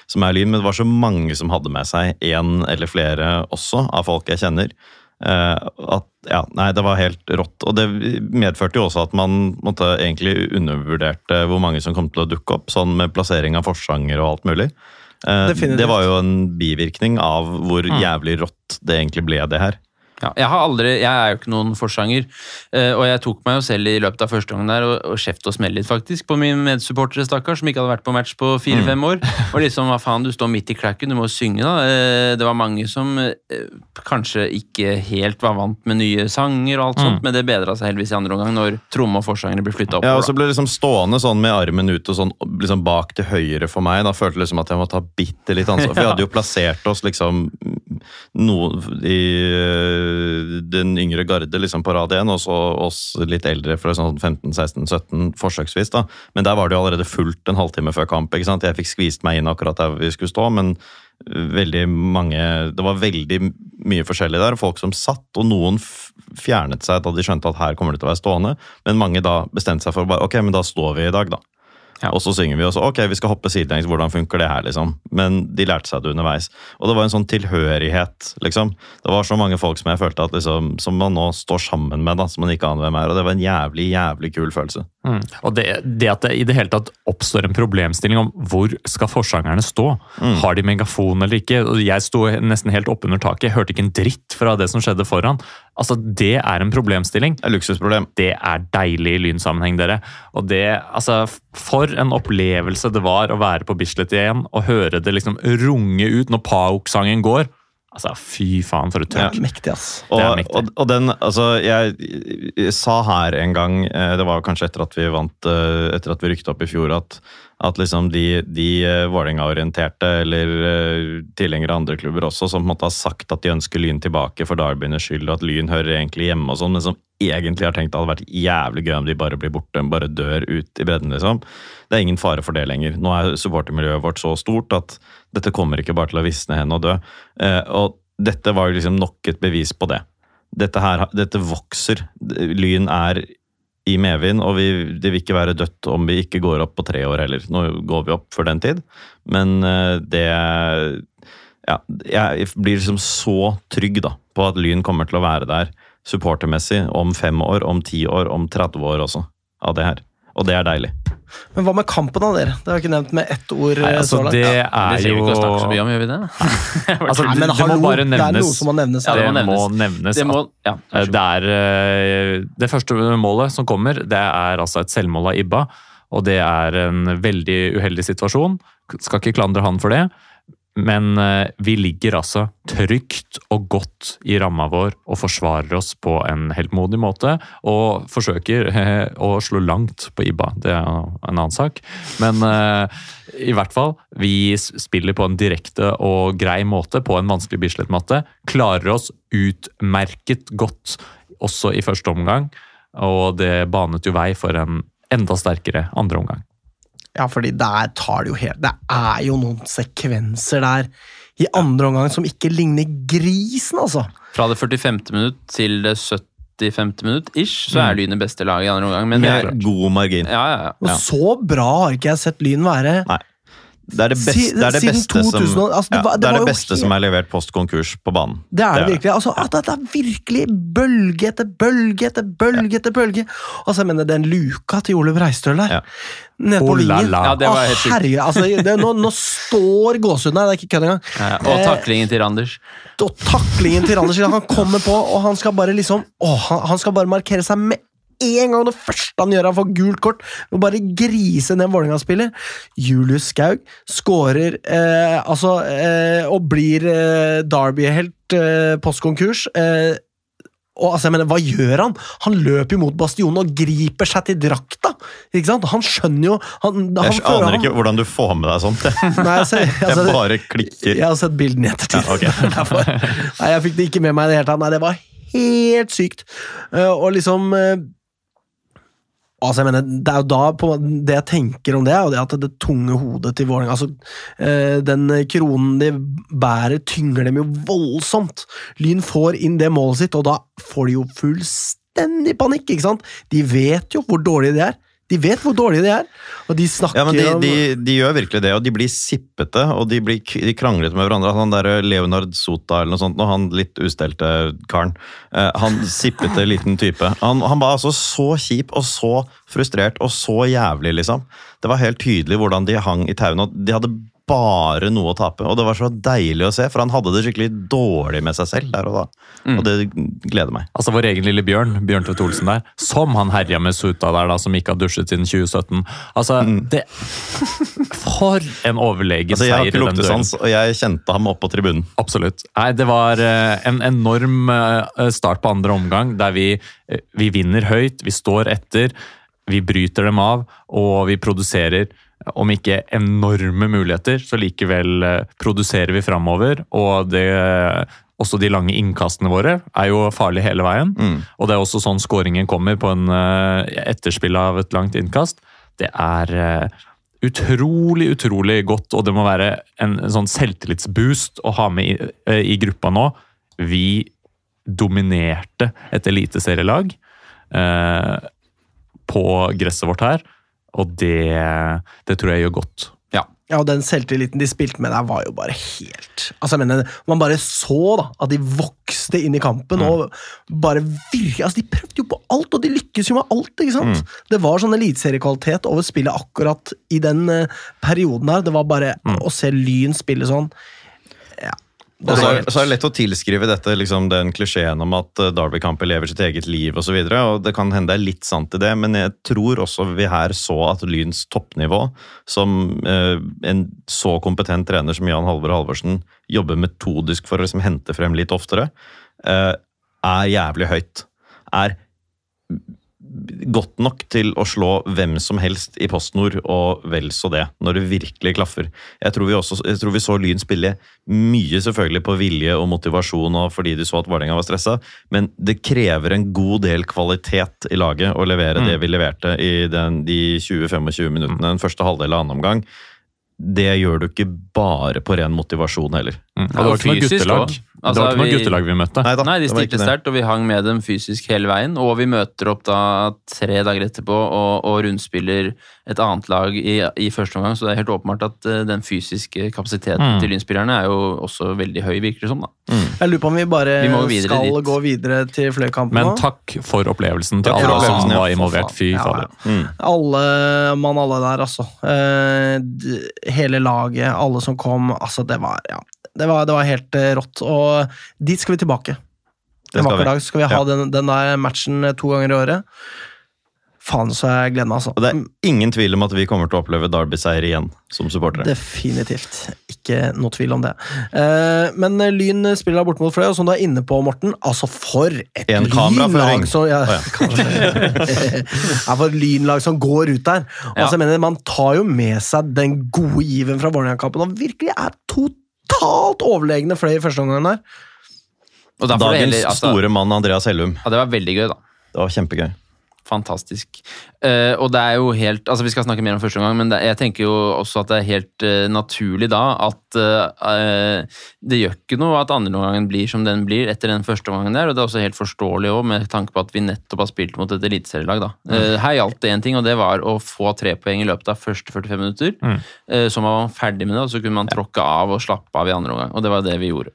Speaker 2: som er Lyn, men det var så mange som hadde med seg én eller flere også, av folk jeg kjenner. Eh, at, ja, nei, Det var helt rått. Og det medførte jo også at man måtte egentlig undervurderte hvor mange som kom til å dukke opp, sånn med plassering av forsanger og alt mulig. Eh,
Speaker 1: Definitivt.
Speaker 2: det var jo en bivirkning av hvor
Speaker 4: Mm.
Speaker 2: jævlig rått det egentlig ble, det her.
Speaker 3: Ja, jeg, har aldri, jeg er jo ikke noen forsanger, eh, og jeg tok meg jo selv i løpet av første gangen der og, og kjeft og smell litt, faktisk, på mine medsupportere, stakkar, som ikke hadde vært på match på fire-fem år. Og liksom, hva faen, du står midt i klakken, du må synge, da. Eh, Det var mange som eh, kanskje ikke helt var vant med nye sanger og alt sånt, men det bedra seg heldigvis i andre omgang, når tromme og forsangere ble flytta
Speaker 2: Ja, og så ble det liksom stående sånn med armen ut og sånn liksom bak til høyre for meg. Da følte jeg liksom at jeg måtte ta bitte litt ansvar. For vi hadde jo *laughs* plassert oss liksom noe i øh, den yngre garde liksom på rad 1, og så oss litt eldre fra sånn 15-16-17 forsøksvis. da. Men der var det jo allerede fullt en halvtime før kamp. ikke sant? Jeg fikk skvist meg inn akkurat der vi skulle stå, men veldig mange Det var veldig mye forskjellig der. Folk som satt, og noen fjernet seg da de skjønte at her kommer det til å være stående. Men mange da bestemte seg for bare, ok, men da står vi i dag, da.
Speaker 3: Ja.
Speaker 2: Og så synger vi, også ok, vi skal hoppe sidelengs, hvordan funker det her, liksom? Men de lærte seg det underveis. Og det var en sånn tilhørighet, liksom. Det var så mange folk som jeg følte at liksom, som man nå står sammen med, da, som man ikke aner hvem er. Og det var en jævlig, jævlig kul følelse.
Speaker 4: Mm. Og det, det at det i det hele tatt oppstår en problemstilling om hvor skal forsangerne stå. Har de megafon eller ikke? Og Jeg sto nesten helt oppunder taket, jeg hørte ikke en dritt fra det som skjedde foran. Altså, Det er en problemstilling.
Speaker 2: Det er luksusproblem.
Speaker 4: Det er deilig i lynsammenheng, dere. Og det, altså, For en opplevelse det var å være på Bislett igjen og høre det liksom runge ut når Pauk-sangen går. Altså, Fy faen, for et
Speaker 1: Det er mektig, ass.
Speaker 2: Og,
Speaker 4: Det er mektig.
Speaker 2: og, og den, altså, jeg, jeg sa her en gang, eh, det var kanskje etter at vi vant, eh, etter at vi rykket opp i fjor, at, at liksom de, de eh, Vålerenga-orienterte, eller eh, tilhengere av andre klubber også, som på en måte har sagt at de ønsker Lyn tilbake for Darbyenes skyld, og at Lyn hører egentlig hjemme og sånn, men som egentlig har tenkt at det hadde vært jævlig gøy om de bare blir borte, bare dør ut i bredden, liksom. Det er ingen fare for det lenger. Nå er supportermiljøet vårt så stort at dette kommer ikke bare til å visne hen og dø. Eh, og dette var jo liksom nok et bevis på det. Dette, her, dette vokser. Lyn er i medvind, og vi, det vil ikke være dødt om vi ikke går opp på tre år heller. Nå går vi opp for den tid, men eh, det ja, Jeg blir liksom så trygg da, på at Lyn kommer til å være der supportermessig om fem år, om ti år, om 30 år også, av det her. Og det er deilig.
Speaker 1: Men hva med kampen, da, dere? Det har jeg ikke nevnt med ett ord.
Speaker 4: Nei, altså,
Speaker 1: så langt.
Speaker 4: det
Speaker 3: Det
Speaker 4: er
Speaker 3: trenger vi
Speaker 4: jo
Speaker 3: ikke å snakke så mye om, gjør vi det? *laughs* *laughs*
Speaker 4: altså,
Speaker 1: Nei, men
Speaker 4: det
Speaker 1: hallo,
Speaker 4: må bare
Speaker 1: det er noe som må nevnes.
Speaker 3: Ja, det må
Speaker 4: det må
Speaker 3: nevnes.
Speaker 4: nevnes
Speaker 3: Det må, ja,
Speaker 4: Eh, Det er eh, Det første målet som kommer, det er altså et selvmål av Ibba. Og det er en veldig uheldig situasjon. Skal ikke klandre han for det. Men eh, vi ligger altså trygt og godt i ramma vår og forsvarer oss på en heltmodig måte. Og forsøker eh, å slå langt på Ibba. Det er en annen sak. Men eh, i hvert fall, vi spiller på en direkte og grei måte på en vanskelig Bislett-matte. Klarer oss utmerket godt også i første omgang. Og det banet jo vei for en enda sterkere andre omgang.
Speaker 1: Ja, fordi der tar det jo helt Det er jo noen sekvenser der i andre omgang som ikke ligner grisen, altså.
Speaker 3: Fra det 45. minutt til det 75. minutt ish, så er Lyn det beste laget i andre omgang. Men det er
Speaker 2: Med god margin.
Speaker 3: ja, ja, ja.
Speaker 1: Og så bra har ikke jeg sett Lyn være.
Speaker 2: Nei. Det er det beste, det er det beste,
Speaker 1: 2000,
Speaker 2: som,
Speaker 1: altså, det
Speaker 2: ja,
Speaker 1: var- det
Speaker 2: det er beste
Speaker 1: helt-
Speaker 2: som er levert post konkurs på banen.
Speaker 1: Det er det,
Speaker 2: Det er
Speaker 1: virkelig. Altså, at det er virkelig bølge etter bølge etter bølge etter bølge. Altså, jeg mener, den luka til Ole Breistøl der,
Speaker 2: Ja.
Speaker 1: nede på
Speaker 4: Oh
Speaker 1: vingen.
Speaker 3: Ja, det var
Speaker 1: Å,
Speaker 3: helt sjukt.
Speaker 1: herregud, altså, det, nå, nå står gåsehuden her, det er ikke kødd engang.
Speaker 3: Ja, Og
Speaker 1: Eh,
Speaker 3: taklingen til Randers.
Speaker 1: og taklingen til Randers Han kommer på, og han skal bare liksom åh, han, han skal bare markere seg med en gang. Det første han gjør, han får gult kort. Og bare grise ned en Vålerenga-spiller. Julius Skaug skårer eh, altså, eh, og blir eh, Derby-helt eh, postkonkurs. Eh, og altså, jeg mener, Hva gjør han? Han løper jo mot bastionen og griper seg til drakta! Ikke sant? Han skjønner jo han, han
Speaker 2: Jeg aner ikke hvordan du får med deg sånt. *laughs*
Speaker 1: Nei, altså, altså,
Speaker 2: jeg bare klikker.
Speaker 1: jeg har sett bildene i ettertid.
Speaker 2: Ja, ok. *laughs*
Speaker 1: Nei, jeg fikk det ikke med meg i det hele tatt. Nei, det var helt sykt. Eh, og liksom eh, Altså, jeg mener, Det er jo da på, Det jeg tenker om det, er jo det at det tunge hodet til Vålerenga altså, eh, Den kronen de bærer, tynger dem jo voldsomt. Lyn får inn det målet sitt, og da får de jo fullstendig panikk. ikke sant? De vet jo hvor dårlige de er. De vet hvor dårlige de er, og de snakker
Speaker 2: Ja, men de,
Speaker 1: om
Speaker 2: de, de gjør virkelig det, og de blir sippete, og de blir de kranglet med hverandre. Han der Leonard Sota eller noe sånt, og han litt ustelte karen, eh, han sippete liten type. Han, han var altså så kjip og så frustrert og så jævlig, liksom. Det var helt tydelig hvordan de hang i tauene, og de hadde bare noe å tape. Og det var så deilig å se, for han hadde det skikkelig dårlig med seg selv der og da. Og det gleder meg.
Speaker 4: Altså Vår egen lille Bjørn Bjørn Tvedt Olsen der, som han herja med Suta der, da, som ikke har dusjet siden 2017. Altså, det For en overlegen
Speaker 2: Altså, jeg har
Speaker 4: seier
Speaker 2: ikke
Speaker 4: i den duellen.
Speaker 2: luktesans, og jeg kjente ham opp på tribunen.
Speaker 4: Absolutt. Nei, det var eh, en enorm eh, start på andre omgang, der vi, eh, vi vinner høyt, vi står etter, vi bryter dem av, og vi produserer, om ikke enorme muligheter, så likevel eh, produserer vi framover. Og det, også de lange innkastene våre er jo farlige hele veien.
Speaker 2: Mm.
Speaker 4: Og det er også sånn skåringen kommer på en eh, etterspill av et langt innkast. Det er eh, utrolig, utrolig godt, og det må være en, en sånn selvtillitsboost å ha med i, eh, i gruppa nå. Vi dominerte et eliteserielag eh, på gresset vårt her, og det, det tror jeg gjør godt.
Speaker 1: Ja, og den selvtilliten de spilte med der, var jo bare helt Altså, jeg mener, Man bare så da, at de vokste inn i kampen og bare virke, altså, De prøvde jo på alt, og de lykkes jo med alt. ikke sant? Det var sånn eliteseriekvalitet over spillet akkurat i den uh, perioden der. Det var bare å se Lyn spille sånn Ja.
Speaker 2: Og så, er- så er det lett å tilskrive dette liksom den klisjeen om at eh, Derby-kamper lever sitt eget liv osv. Det kan hende det er litt sant i det, men jeg tror også vi her så at Lyns toppnivå, som eh, en så kompetent trener som Jan Halvor Halvorsen jobber metodisk for å liksom hente frem litt oftere, eh, er jævlig høyt. Er godt nok til å slå hvem som helst i PostNord, og vel så det, når det virkelig klaffer. Jeg tror vi, også, jeg tror vi så Lyn spille mye selvfølgelig på vilje og motivasjon, og fordi de så at Vålerenga var stressa, men det krever en god del kvalitet i laget å levere det vi leverte i den, de 20-25 minuttene den første halvdel av annen omgang. Det gjør du ikke bare på ren motivasjon heller.
Speaker 4: Mm. Og det var ikke noe guttelag.
Speaker 3: Altså,
Speaker 4: det
Speaker 3: Altså,
Speaker 4: var ikke noe
Speaker 3: vi-
Speaker 4: guttelag vi møtte.
Speaker 3: Nei, de
Speaker 2: det var
Speaker 3: stilte sterkt, og vi hang med dem fysisk hele veien. Og vi møter opp da tre dager etterpå og, og rundspiller et annet lag i, i første omgang, så det er helt åpenbart at uh, den fysiske kapasiteten
Speaker 4: Mm.
Speaker 3: til lynspillerne er jo også veldig høy, virker det som. da.
Speaker 1: Jeg lurer på om vi bare
Speaker 3: Vi
Speaker 1: skal
Speaker 3: dit.
Speaker 1: gå videre til fløykampen nå.
Speaker 4: Men takk for opplevelsen til alle ja,
Speaker 2: som ja.
Speaker 4: var involvert.
Speaker 1: Fy
Speaker 4: Fy
Speaker 1: Ja,
Speaker 4: ja.
Speaker 2: Mm.
Speaker 1: Alle mann, alle der, altså. Uh, hele laget, alle som kom. Altså, det var Ja. Det var, det var helt eh, rått. Og dit skal vi tilbake. En vakker
Speaker 2: vi.
Speaker 1: dag skal vi ha
Speaker 2: Ja.
Speaker 1: den, den der matchen eh, to ganger i året. Faen, så jeg gleder meg, altså.
Speaker 2: Og det er ingen tvil om at vi kommer til å oppleve Derby-seier igjen som supportere.
Speaker 1: Definitivt. Ikke noe tvil om det. Eh, men Lyn spiller bort borte mot Fløy, og som du er inne på, Morten, altså for et
Speaker 2: En
Speaker 1: lynlag som ja,
Speaker 2: oh, ja. *laughs*
Speaker 1: ja, for et lynlag som går ut der. Altså, jeg mener, Man tar jo med seg den gode given fra Vålerenga-kampen og virkelig er totalt overlegne Fløy i første omgang der.
Speaker 3: Og
Speaker 2: Dagens
Speaker 3: heller, altså,
Speaker 2: store mann Andreas Hellum.
Speaker 3: ja, Det var veldig gøy, da.
Speaker 2: Det var kjempegøy.
Speaker 3: Fantastisk. Uh, og det er jo helt Altså, vi skal snakke mer om første omgang, men det, jeg tenker jo også at det er helt uh, naturlig da at uh, det gjør ikke noe at andreomgangen blir som den blir etter den første omgangen der, og det er også helt forståelig òg, med tanke på at vi nettopp har spilt mot et eliteserielag, da. Eh, her gjaldt det én ting, og det var å få tre poeng i løpet av første 45 minutter.
Speaker 4: Mm.
Speaker 3: Så var man ferdig med det, og så kunne man tråkke av og slappe av i andre omgang, og det var det vi gjorde.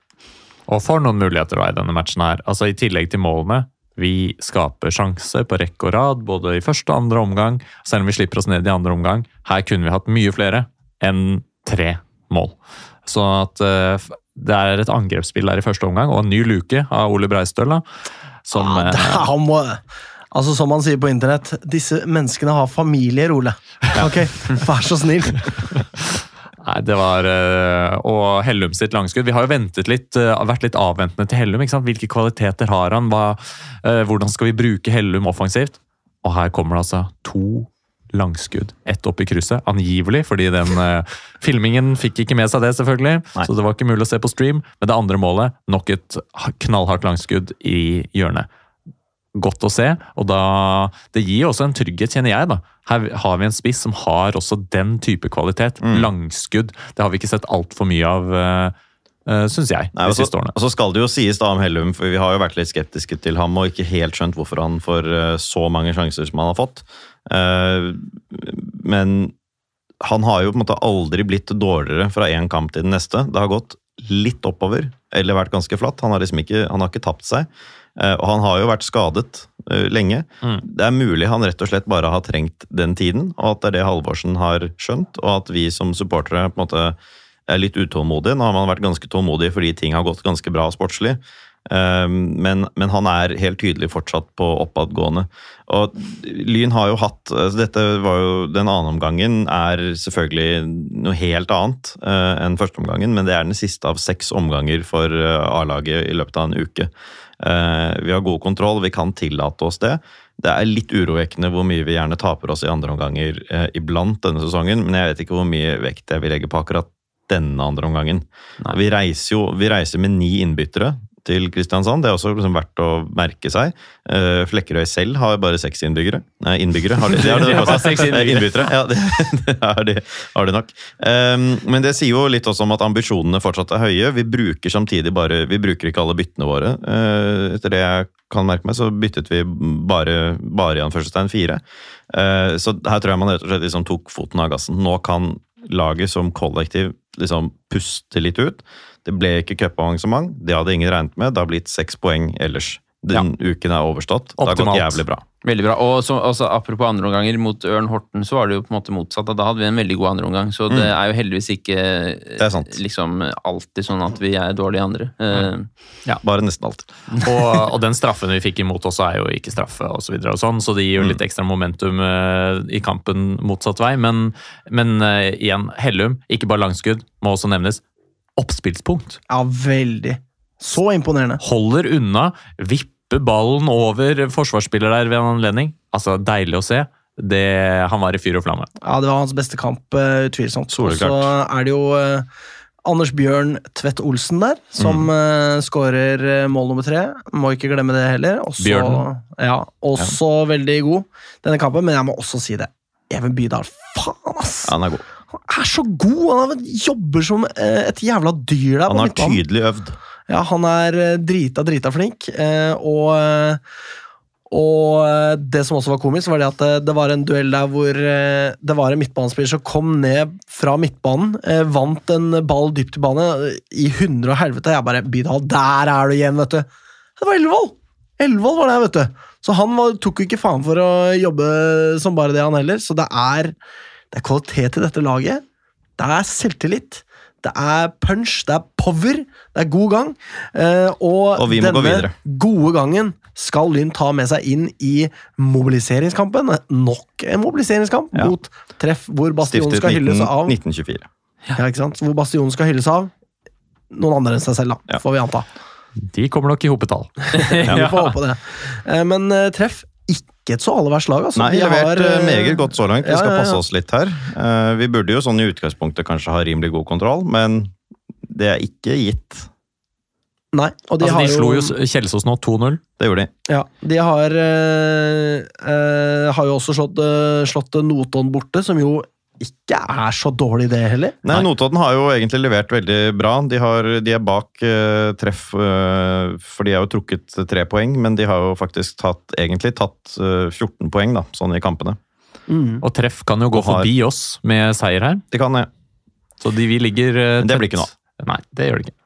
Speaker 4: Og for noen muligheter da i denne matchen her. Altså I tillegg til målene. Vi skaper sjanser på rekke og rad, både i første og andre omgang. Selv om vi slipper oss ned i andre omgang. Her kunne vi hatt mye flere enn tre mål. Så at eh, det er et angrepsspill der i første omgang, og en ny luke av Ole Breistøl. da, Som
Speaker 1: det,
Speaker 4: eh,
Speaker 1: han må, altså Som man sier på internett, disse menneskene har familier, Ole. Ok, Vær så snill. *laughs*
Speaker 4: Nei, det var eh, Og Hellum sitt langskudd. Vi har jo ventet litt, eh, vært litt avventende til Hellum. ikke sant? Hvilke kvaliteter har han? Hva, eh, hvordan skal vi bruke Hellum offensivt? Og her kommer det altså to langskudd. Ett opp i krysset, angivelig, fordi den eh, filmingen fikk ikke med seg det, selvfølgelig.
Speaker 2: Nei.
Speaker 4: Så det var ikke mulig å se på stream. Men det andre målet, nok et knallhardt langskudd i hjørnet. Godt å se, og da Det gir også en trygghet, kjenner jeg. da. Her har vi en spiss som har også den type kvalitet.
Speaker 2: Mm.
Speaker 4: Langskudd. Det har vi ikke sett altfor mye av, uh, syns jeg,
Speaker 2: Nei,
Speaker 4: de
Speaker 2: og
Speaker 4: siste årene.
Speaker 2: Og så skal det jo sies da om Hellum, for vi har jo vært litt skeptiske til ham og ikke helt skjønt hvorfor han får eh, så mange sjanser som han har fått. Uh, Men han har jo på en måte aldri blitt dårligere fra én kamp til den neste. Det har gått litt oppover, eller vært ganske flatt. Han har liksom ikke, han har ikke tapt seg. Eh, Og han har jo vært skadet eh, lenge.
Speaker 4: Mm.
Speaker 2: Det er mulig han rett og slett bare har trengt den tiden, og at det er det Halvorsen har skjønt, og at vi som supportere på en måte er litt utålmodige. Nå har man vært ganske tålmodig fordi ting har gått ganske bra sportslig. Um, Men, men han er helt tydelig fortsatt på oppadgående. Og Lyn har jo hatt altså Dette var jo Den andre omgangen er selvfølgelig noe helt annet enn enn førsteomgangen, men det er den siste av seks omganger for eh, A-laget i løpet av en uke. Eh, vi har god kontroll, vi kan tillate oss det. Det er litt urovekkende hvor mye vi gjerne taper oss i andre omganger eh, iblant denne sesongen, men jeg vet ikke hvor mye vekt jeg vil legge på akkurat denne andre omgangen. Vi reiser jo vi reiser med ni innbyttere til Kristiansand. Det er også liksom verdt å merke seg. Eh, Flekkerøy selv har bare seks innbyggere. Nei, innbyggere har de, *laughs* de har
Speaker 3: innbyggere.
Speaker 2: Eh, innbyttere. Ja, det, *laughs* det, har de, har de nok. Um, men det sier jo litt også om at ambisjonene fortsatt er høye. Vi bruker samtidig bare Vi bruker ikke alle byttene våre. Eh, etter det jeg kan merke meg, så byttet vi bare, bare i anførselstegn fire. Så her tror jeg man rett og slett liksom tok foten av gassen. Nå kan laget som kollektiv liksom puste litt ut. Det ble ikke cupavansement, det hadde ingen regnet med. Det har blitt seks poeng ellers. Den uken er overstått. Det har gått jævlig bra.
Speaker 3: Veldig bra. Og så, altså, apropos andreomganger, mot Ørn Horten så var det jo på en måte motsatt. Da hadde vi en veldig god andreomgang, så det er jo heldigvis ikke
Speaker 2: Det sant.
Speaker 3: liksom alltid sånn at vi er dårlige andre. Ja,
Speaker 2: Bare nesten alltid. *laughs*
Speaker 4: Og, og den straffen vi fikk imot også er jo ikke straffe, osv. så, videre og sånn, så det gir jo litt ekstra momentum uh, i kampen motsatt vei. Men, men uh, igjen, Hellum, ikke bare langskudd, må også nevnes. Oppspillspunkt.
Speaker 1: Ja, veldig. Så imponerende.
Speaker 4: Holder unna, vipper ballen over forsvarsspiller der ved en anledning. Altså, deilig å se. Det, han var i fyr og flamme.
Speaker 1: Ja, Det var hans beste kamp, eh, utvilsomt. Og så er det jo eh, Anders Bjørn Tvedt Olsen der, som mm. skårer eh, mål nummer tre. Må ikke glemme det heller. Også,
Speaker 4: Bjørn.
Speaker 1: Ja, også veldig god denne kampen, men jeg må også si det. Even Bydal, faen, ass!
Speaker 2: Ja, han er god.
Speaker 1: Han er så god! Han er- jobber som eh, et jævla dyr der.
Speaker 2: Han har tydelig øvd.
Speaker 1: Ja, han er eh, drita, drita flink. eh, Og, og det som også var komisk, var det at det var en duell der hvor det var en midtbanespiller som kom ned fra midtbanen, vant en ball dypt i bane i hundre og helvete. Jeg bare Bydal, der er du igjen, vet du! Det var Ellevold! Ellevold var det, vet du. Så han var, tok ikke faen for å jobbe som bare det, han heller. Så det er, det er kvalitet i dette laget. Det er selvtillit. Det er punch, det er power, det er god gang. Eh, og,
Speaker 2: Og vi må gå
Speaker 1: denne
Speaker 2: videre.
Speaker 1: gode gangen skal Lyn ta med seg inn i mobiliseringskampen. Nok en mobiliseringskamp
Speaker 2: Ja.
Speaker 1: mot treff hvor Bastionen
Speaker 2: Stiftet
Speaker 1: skal hylles av
Speaker 2: 1924.
Speaker 1: ja, ikke sant? Hvor Bastionen skal hylles av noen andre enn seg selv, da,
Speaker 2: Ja.
Speaker 1: får vi anta.
Speaker 4: De kommer nok i hopetall. *laughs*
Speaker 1: Vi får håpe det. Eh, men eh, treff ikke et så aller verst lag, altså.
Speaker 2: Nei, levert
Speaker 1: har,
Speaker 2: eh,
Speaker 1: eh,
Speaker 2: meget godt så langt. Vi
Speaker 1: ja,
Speaker 2: skal
Speaker 1: ja, ja.
Speaker 2: passe oss litt her. Eh, Vi burde jo sånn i utgangspunktet kanskje ha rimelig god kontroll, men det er ikke gitt.
Speaker 1: Nei. Og de
Speaker 4: Altså,
Speaker 1: har
Speaker 4: de slo jo Kjelsås nå 2-0.
Speaker 2: Det gjorde de.
Speaker 1: Ja, de har, eh, eh, har jo også slått, eh, slått Notodden borte, som jo ikke er så dårlig, det heller.
Speaker 2: Nei,
Speaker 4: Nei.
Speaker 2: Notodden har jo egentlig levert veldig bra. De, har, de er bak uh, treff, uh, for de har jo trukket tre poeng, men de har jo faktisk tatt, egentlig tatt uh, 14 poeng, da, sånn i kampene.
Speaker 1: Mm.
Speaker 4: Og treff kan jo gå
Speaker 2: har-
Speaker 4: forbi oss med seier her.
Speaker 2: De kan det.
Speaker 4: Så de, vi ligger eh,
Speaker 2: Men det blir ikke noe
Speaker 4: Nei, det gjør det ikke.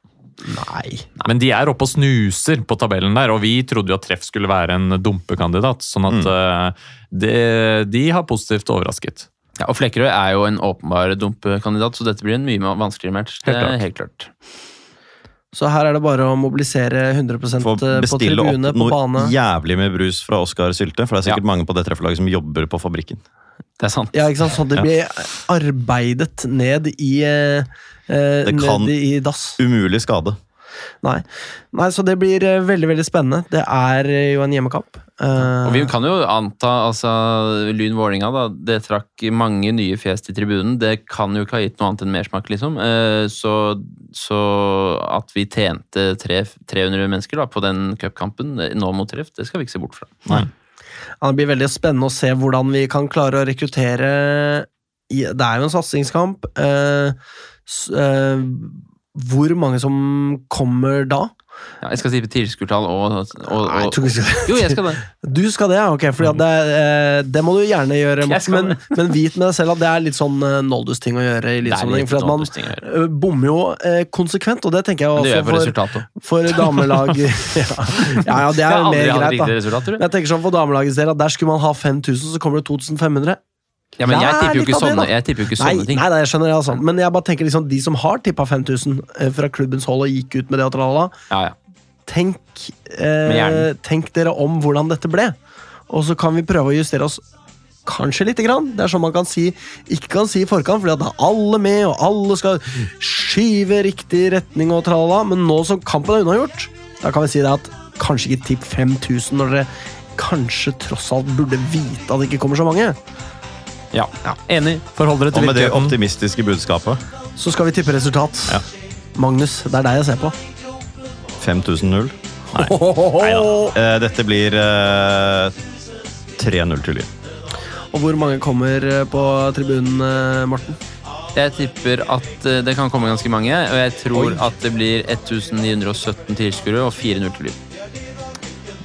Speaker 1: Nei.
Speaker 4: Men de er oppe og snuser på tabellen der, og vi trodde jo at treff skulle være en dumpekandidat. Sånn at
Speaker 2: Mm.
Speaker 4: eh, det, de har positivt overrasket.
Speaker 3: Ja, og Flekkerøy er jo en åpenbar dumpekandidat, så dette blir en mye vanskeligere match. Det
Speaker 4: Helt klart.
Speaker 3: er helt klart.
Speaker 1: Så her er det bare å mobilisere 100
Speaker 2: Få
Speaker 1: på
Speaker 2: bestille
Speaker 1: tribune,
Speaker 2: opp
Speaker 1: på
Speaker 2: noe
Speaker 1: bane.
Speaker 2: jævlig med brus fra Oskar Sylte, for det er sikkert mange på det treffelaget som jobber på fabrikken.
Speaker 3: Det er sant.
Speaker 1: Ja, ikke sant? Så det blir arbeidet ned i eh, eh,
Speaker 2: Det kan-
Speaker 1: Ned i dass.
Speaker 2: Umulig skade.
Speaker 1: Nei. Nei, så det blir eh, veldig, veldig spennende. Det er eh, jo en hjemmekamp. Eh,
Speaker 3: Og vi kan jo anta, altså Lyn Vålinga da, det trakk mange nye fjes til tribunen. Det kan jo ikke ha gitt noe annet enn mersmak, liksom. Eh, Så, så at vi tjente tre, 300 mennesker da, på den cupkampen nå mot treff, det skal vi ikke se bort fra.
Speaker 2: Nei.
Speaker 1: Ja, det blir veldig spennende å se hvordan vi kan klare å rekruttere Det er jo en satsingskamp. Eh, eh, hvor mange som kommer da?
Speaker 3: Ja, jeg skal si tilskuertall og, og, og,
Speaker 1: Nei, jeg tror ikke skal
Speaker 3: Jo, jeg skal det. *laughs*
Speaker 1: Du skal det? Ok, For det, eh, det må du gjerne gjøre, men, men vit med deg selv at det er litt sånn eh, Noldus-ting å gjøre. i
Speaker 3: litt
Speaker 1: for at man eh, bommer jo konsekvent, og det tenker jeg også for, for *laughs* damelag *laughs* ja. ja, ja, det er jo mer greit, da. Men
Speaker 3: jeg
Speaker 1: tenker sånn for damelagets del at Der skulle man ha 5000, så kommer det 2500.
Speaker 3: Ja, men jeg tipper jo ikke
Speaker 1: det,
Speaker 3: sånne, jeg tipper jo ikke
Speaker 1: Nei,
Speaker 3: ting.
Speaker 1: nei, nei, jeg skjønner det, altså. Men jeg bare tenker liksom, de som har tippa 5000 eh, fra klubbens hold og gikk ut med det og tralala,
Speaker 3: Ja, ja.
Speaker 1: tenk, eh, tenk dere om hvordan dette ble. Og så kan vi prøve å justere oss kanskje lite grann. Det er sånn man kan si, ikke kan si i forkant, fordi at da er alle med, og alle skal skyve riktig retning og tralala. Men nå som kampen er unnagjort, da kan vi si det at kanskje ikke tipp 5000 når dere kanskje tross alt burde vite at det ikke kommer så mange.
Speaker 3: Ja. Enig.
Speaker 4: Forhold dere
Speaker 2: Og med det
Speaker 4: virkeligheten.
Speaker 2: optimistiske budskapet
Speaker 1: Så skal vi tippe resultat.
Speaker 2: Ja.
Speaker 1: Magnus, det er deg jeg ser på.
Speaker 2: 5000-0. *laughs* Eh, dette blir eh, 3-0 til Lyn.
Speaker 1: Og hvor mange kommer eh, på tribunen, eh, Morten?
Speaker 3: Jeg tipper at eh, det kan komme ganske mange, og jeg tror
Speaker 1: Oi.
Speaker 3: at det blir 1917 tilskuere og 4-0 til Lyn.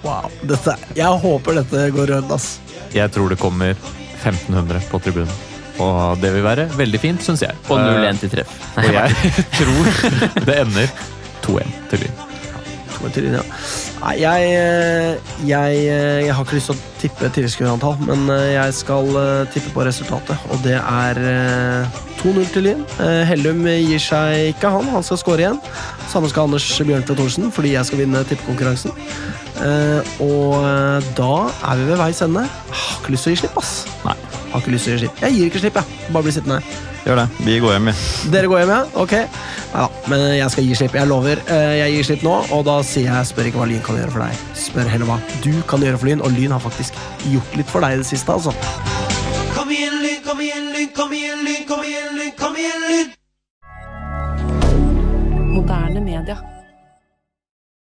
Speaker 1: Wow. Dette, jeg håper dette går rundt, ass.
Speaker 4: Jeg tror det kommer 1500 på tribunen. Og det vil være veldig fint, syns jeg.
Speaker 3: Og
Speaker 4: Eh,
Speaker 3: 0-1 til treff. *laughs*
Speaker 4: Og jeg tror det ender 2-1 til Lyn.
Speaker 1: Ja. Nei, jeg, eh, jeg, eh, jeg har ikke lyst til å tippe tilskuerantall, men eh, jeg skal eh, tippe på resultatet. Og det er eh, 2-0 til Lyn. Eh, Hellum gir seg ikke, han. Han skal score igjen. Samme skal Anders Bjørntvedt Thorsen, fordi jeg skal vinne tippekonkurransen. Eh, Og eh, da er vi ved veis ende. Har ikke lyst til å gi slipp, ass.
Speaker 4: Nei.
Speaker 1: Har ikke lyst til å gi slipp. Jeg gir ikke slipp, jeg. Bare bli sittende her.
Speaker 2: Gjør det. Vi går hjem, vi.
Speaker 1: Dere går hjem, ja? Ok. Ja, men jeg skal gi slipp. Jeg lover. Eh, Jeg gir slipp nå, og da sier jeg spør ikke hva Lyn kan gjøre for deg. Spør heller hva du kan gjøre for Lyn, og Lyn har faktisk gjort litt for deg i det siste, altså.
Speaker 7: Kom igjen, Lyn, kom igjen, Lyn, kom igjen, Lyn, kom igjen, Lyn, kom igjen, Lyn!
Speaker 8: Moderne media.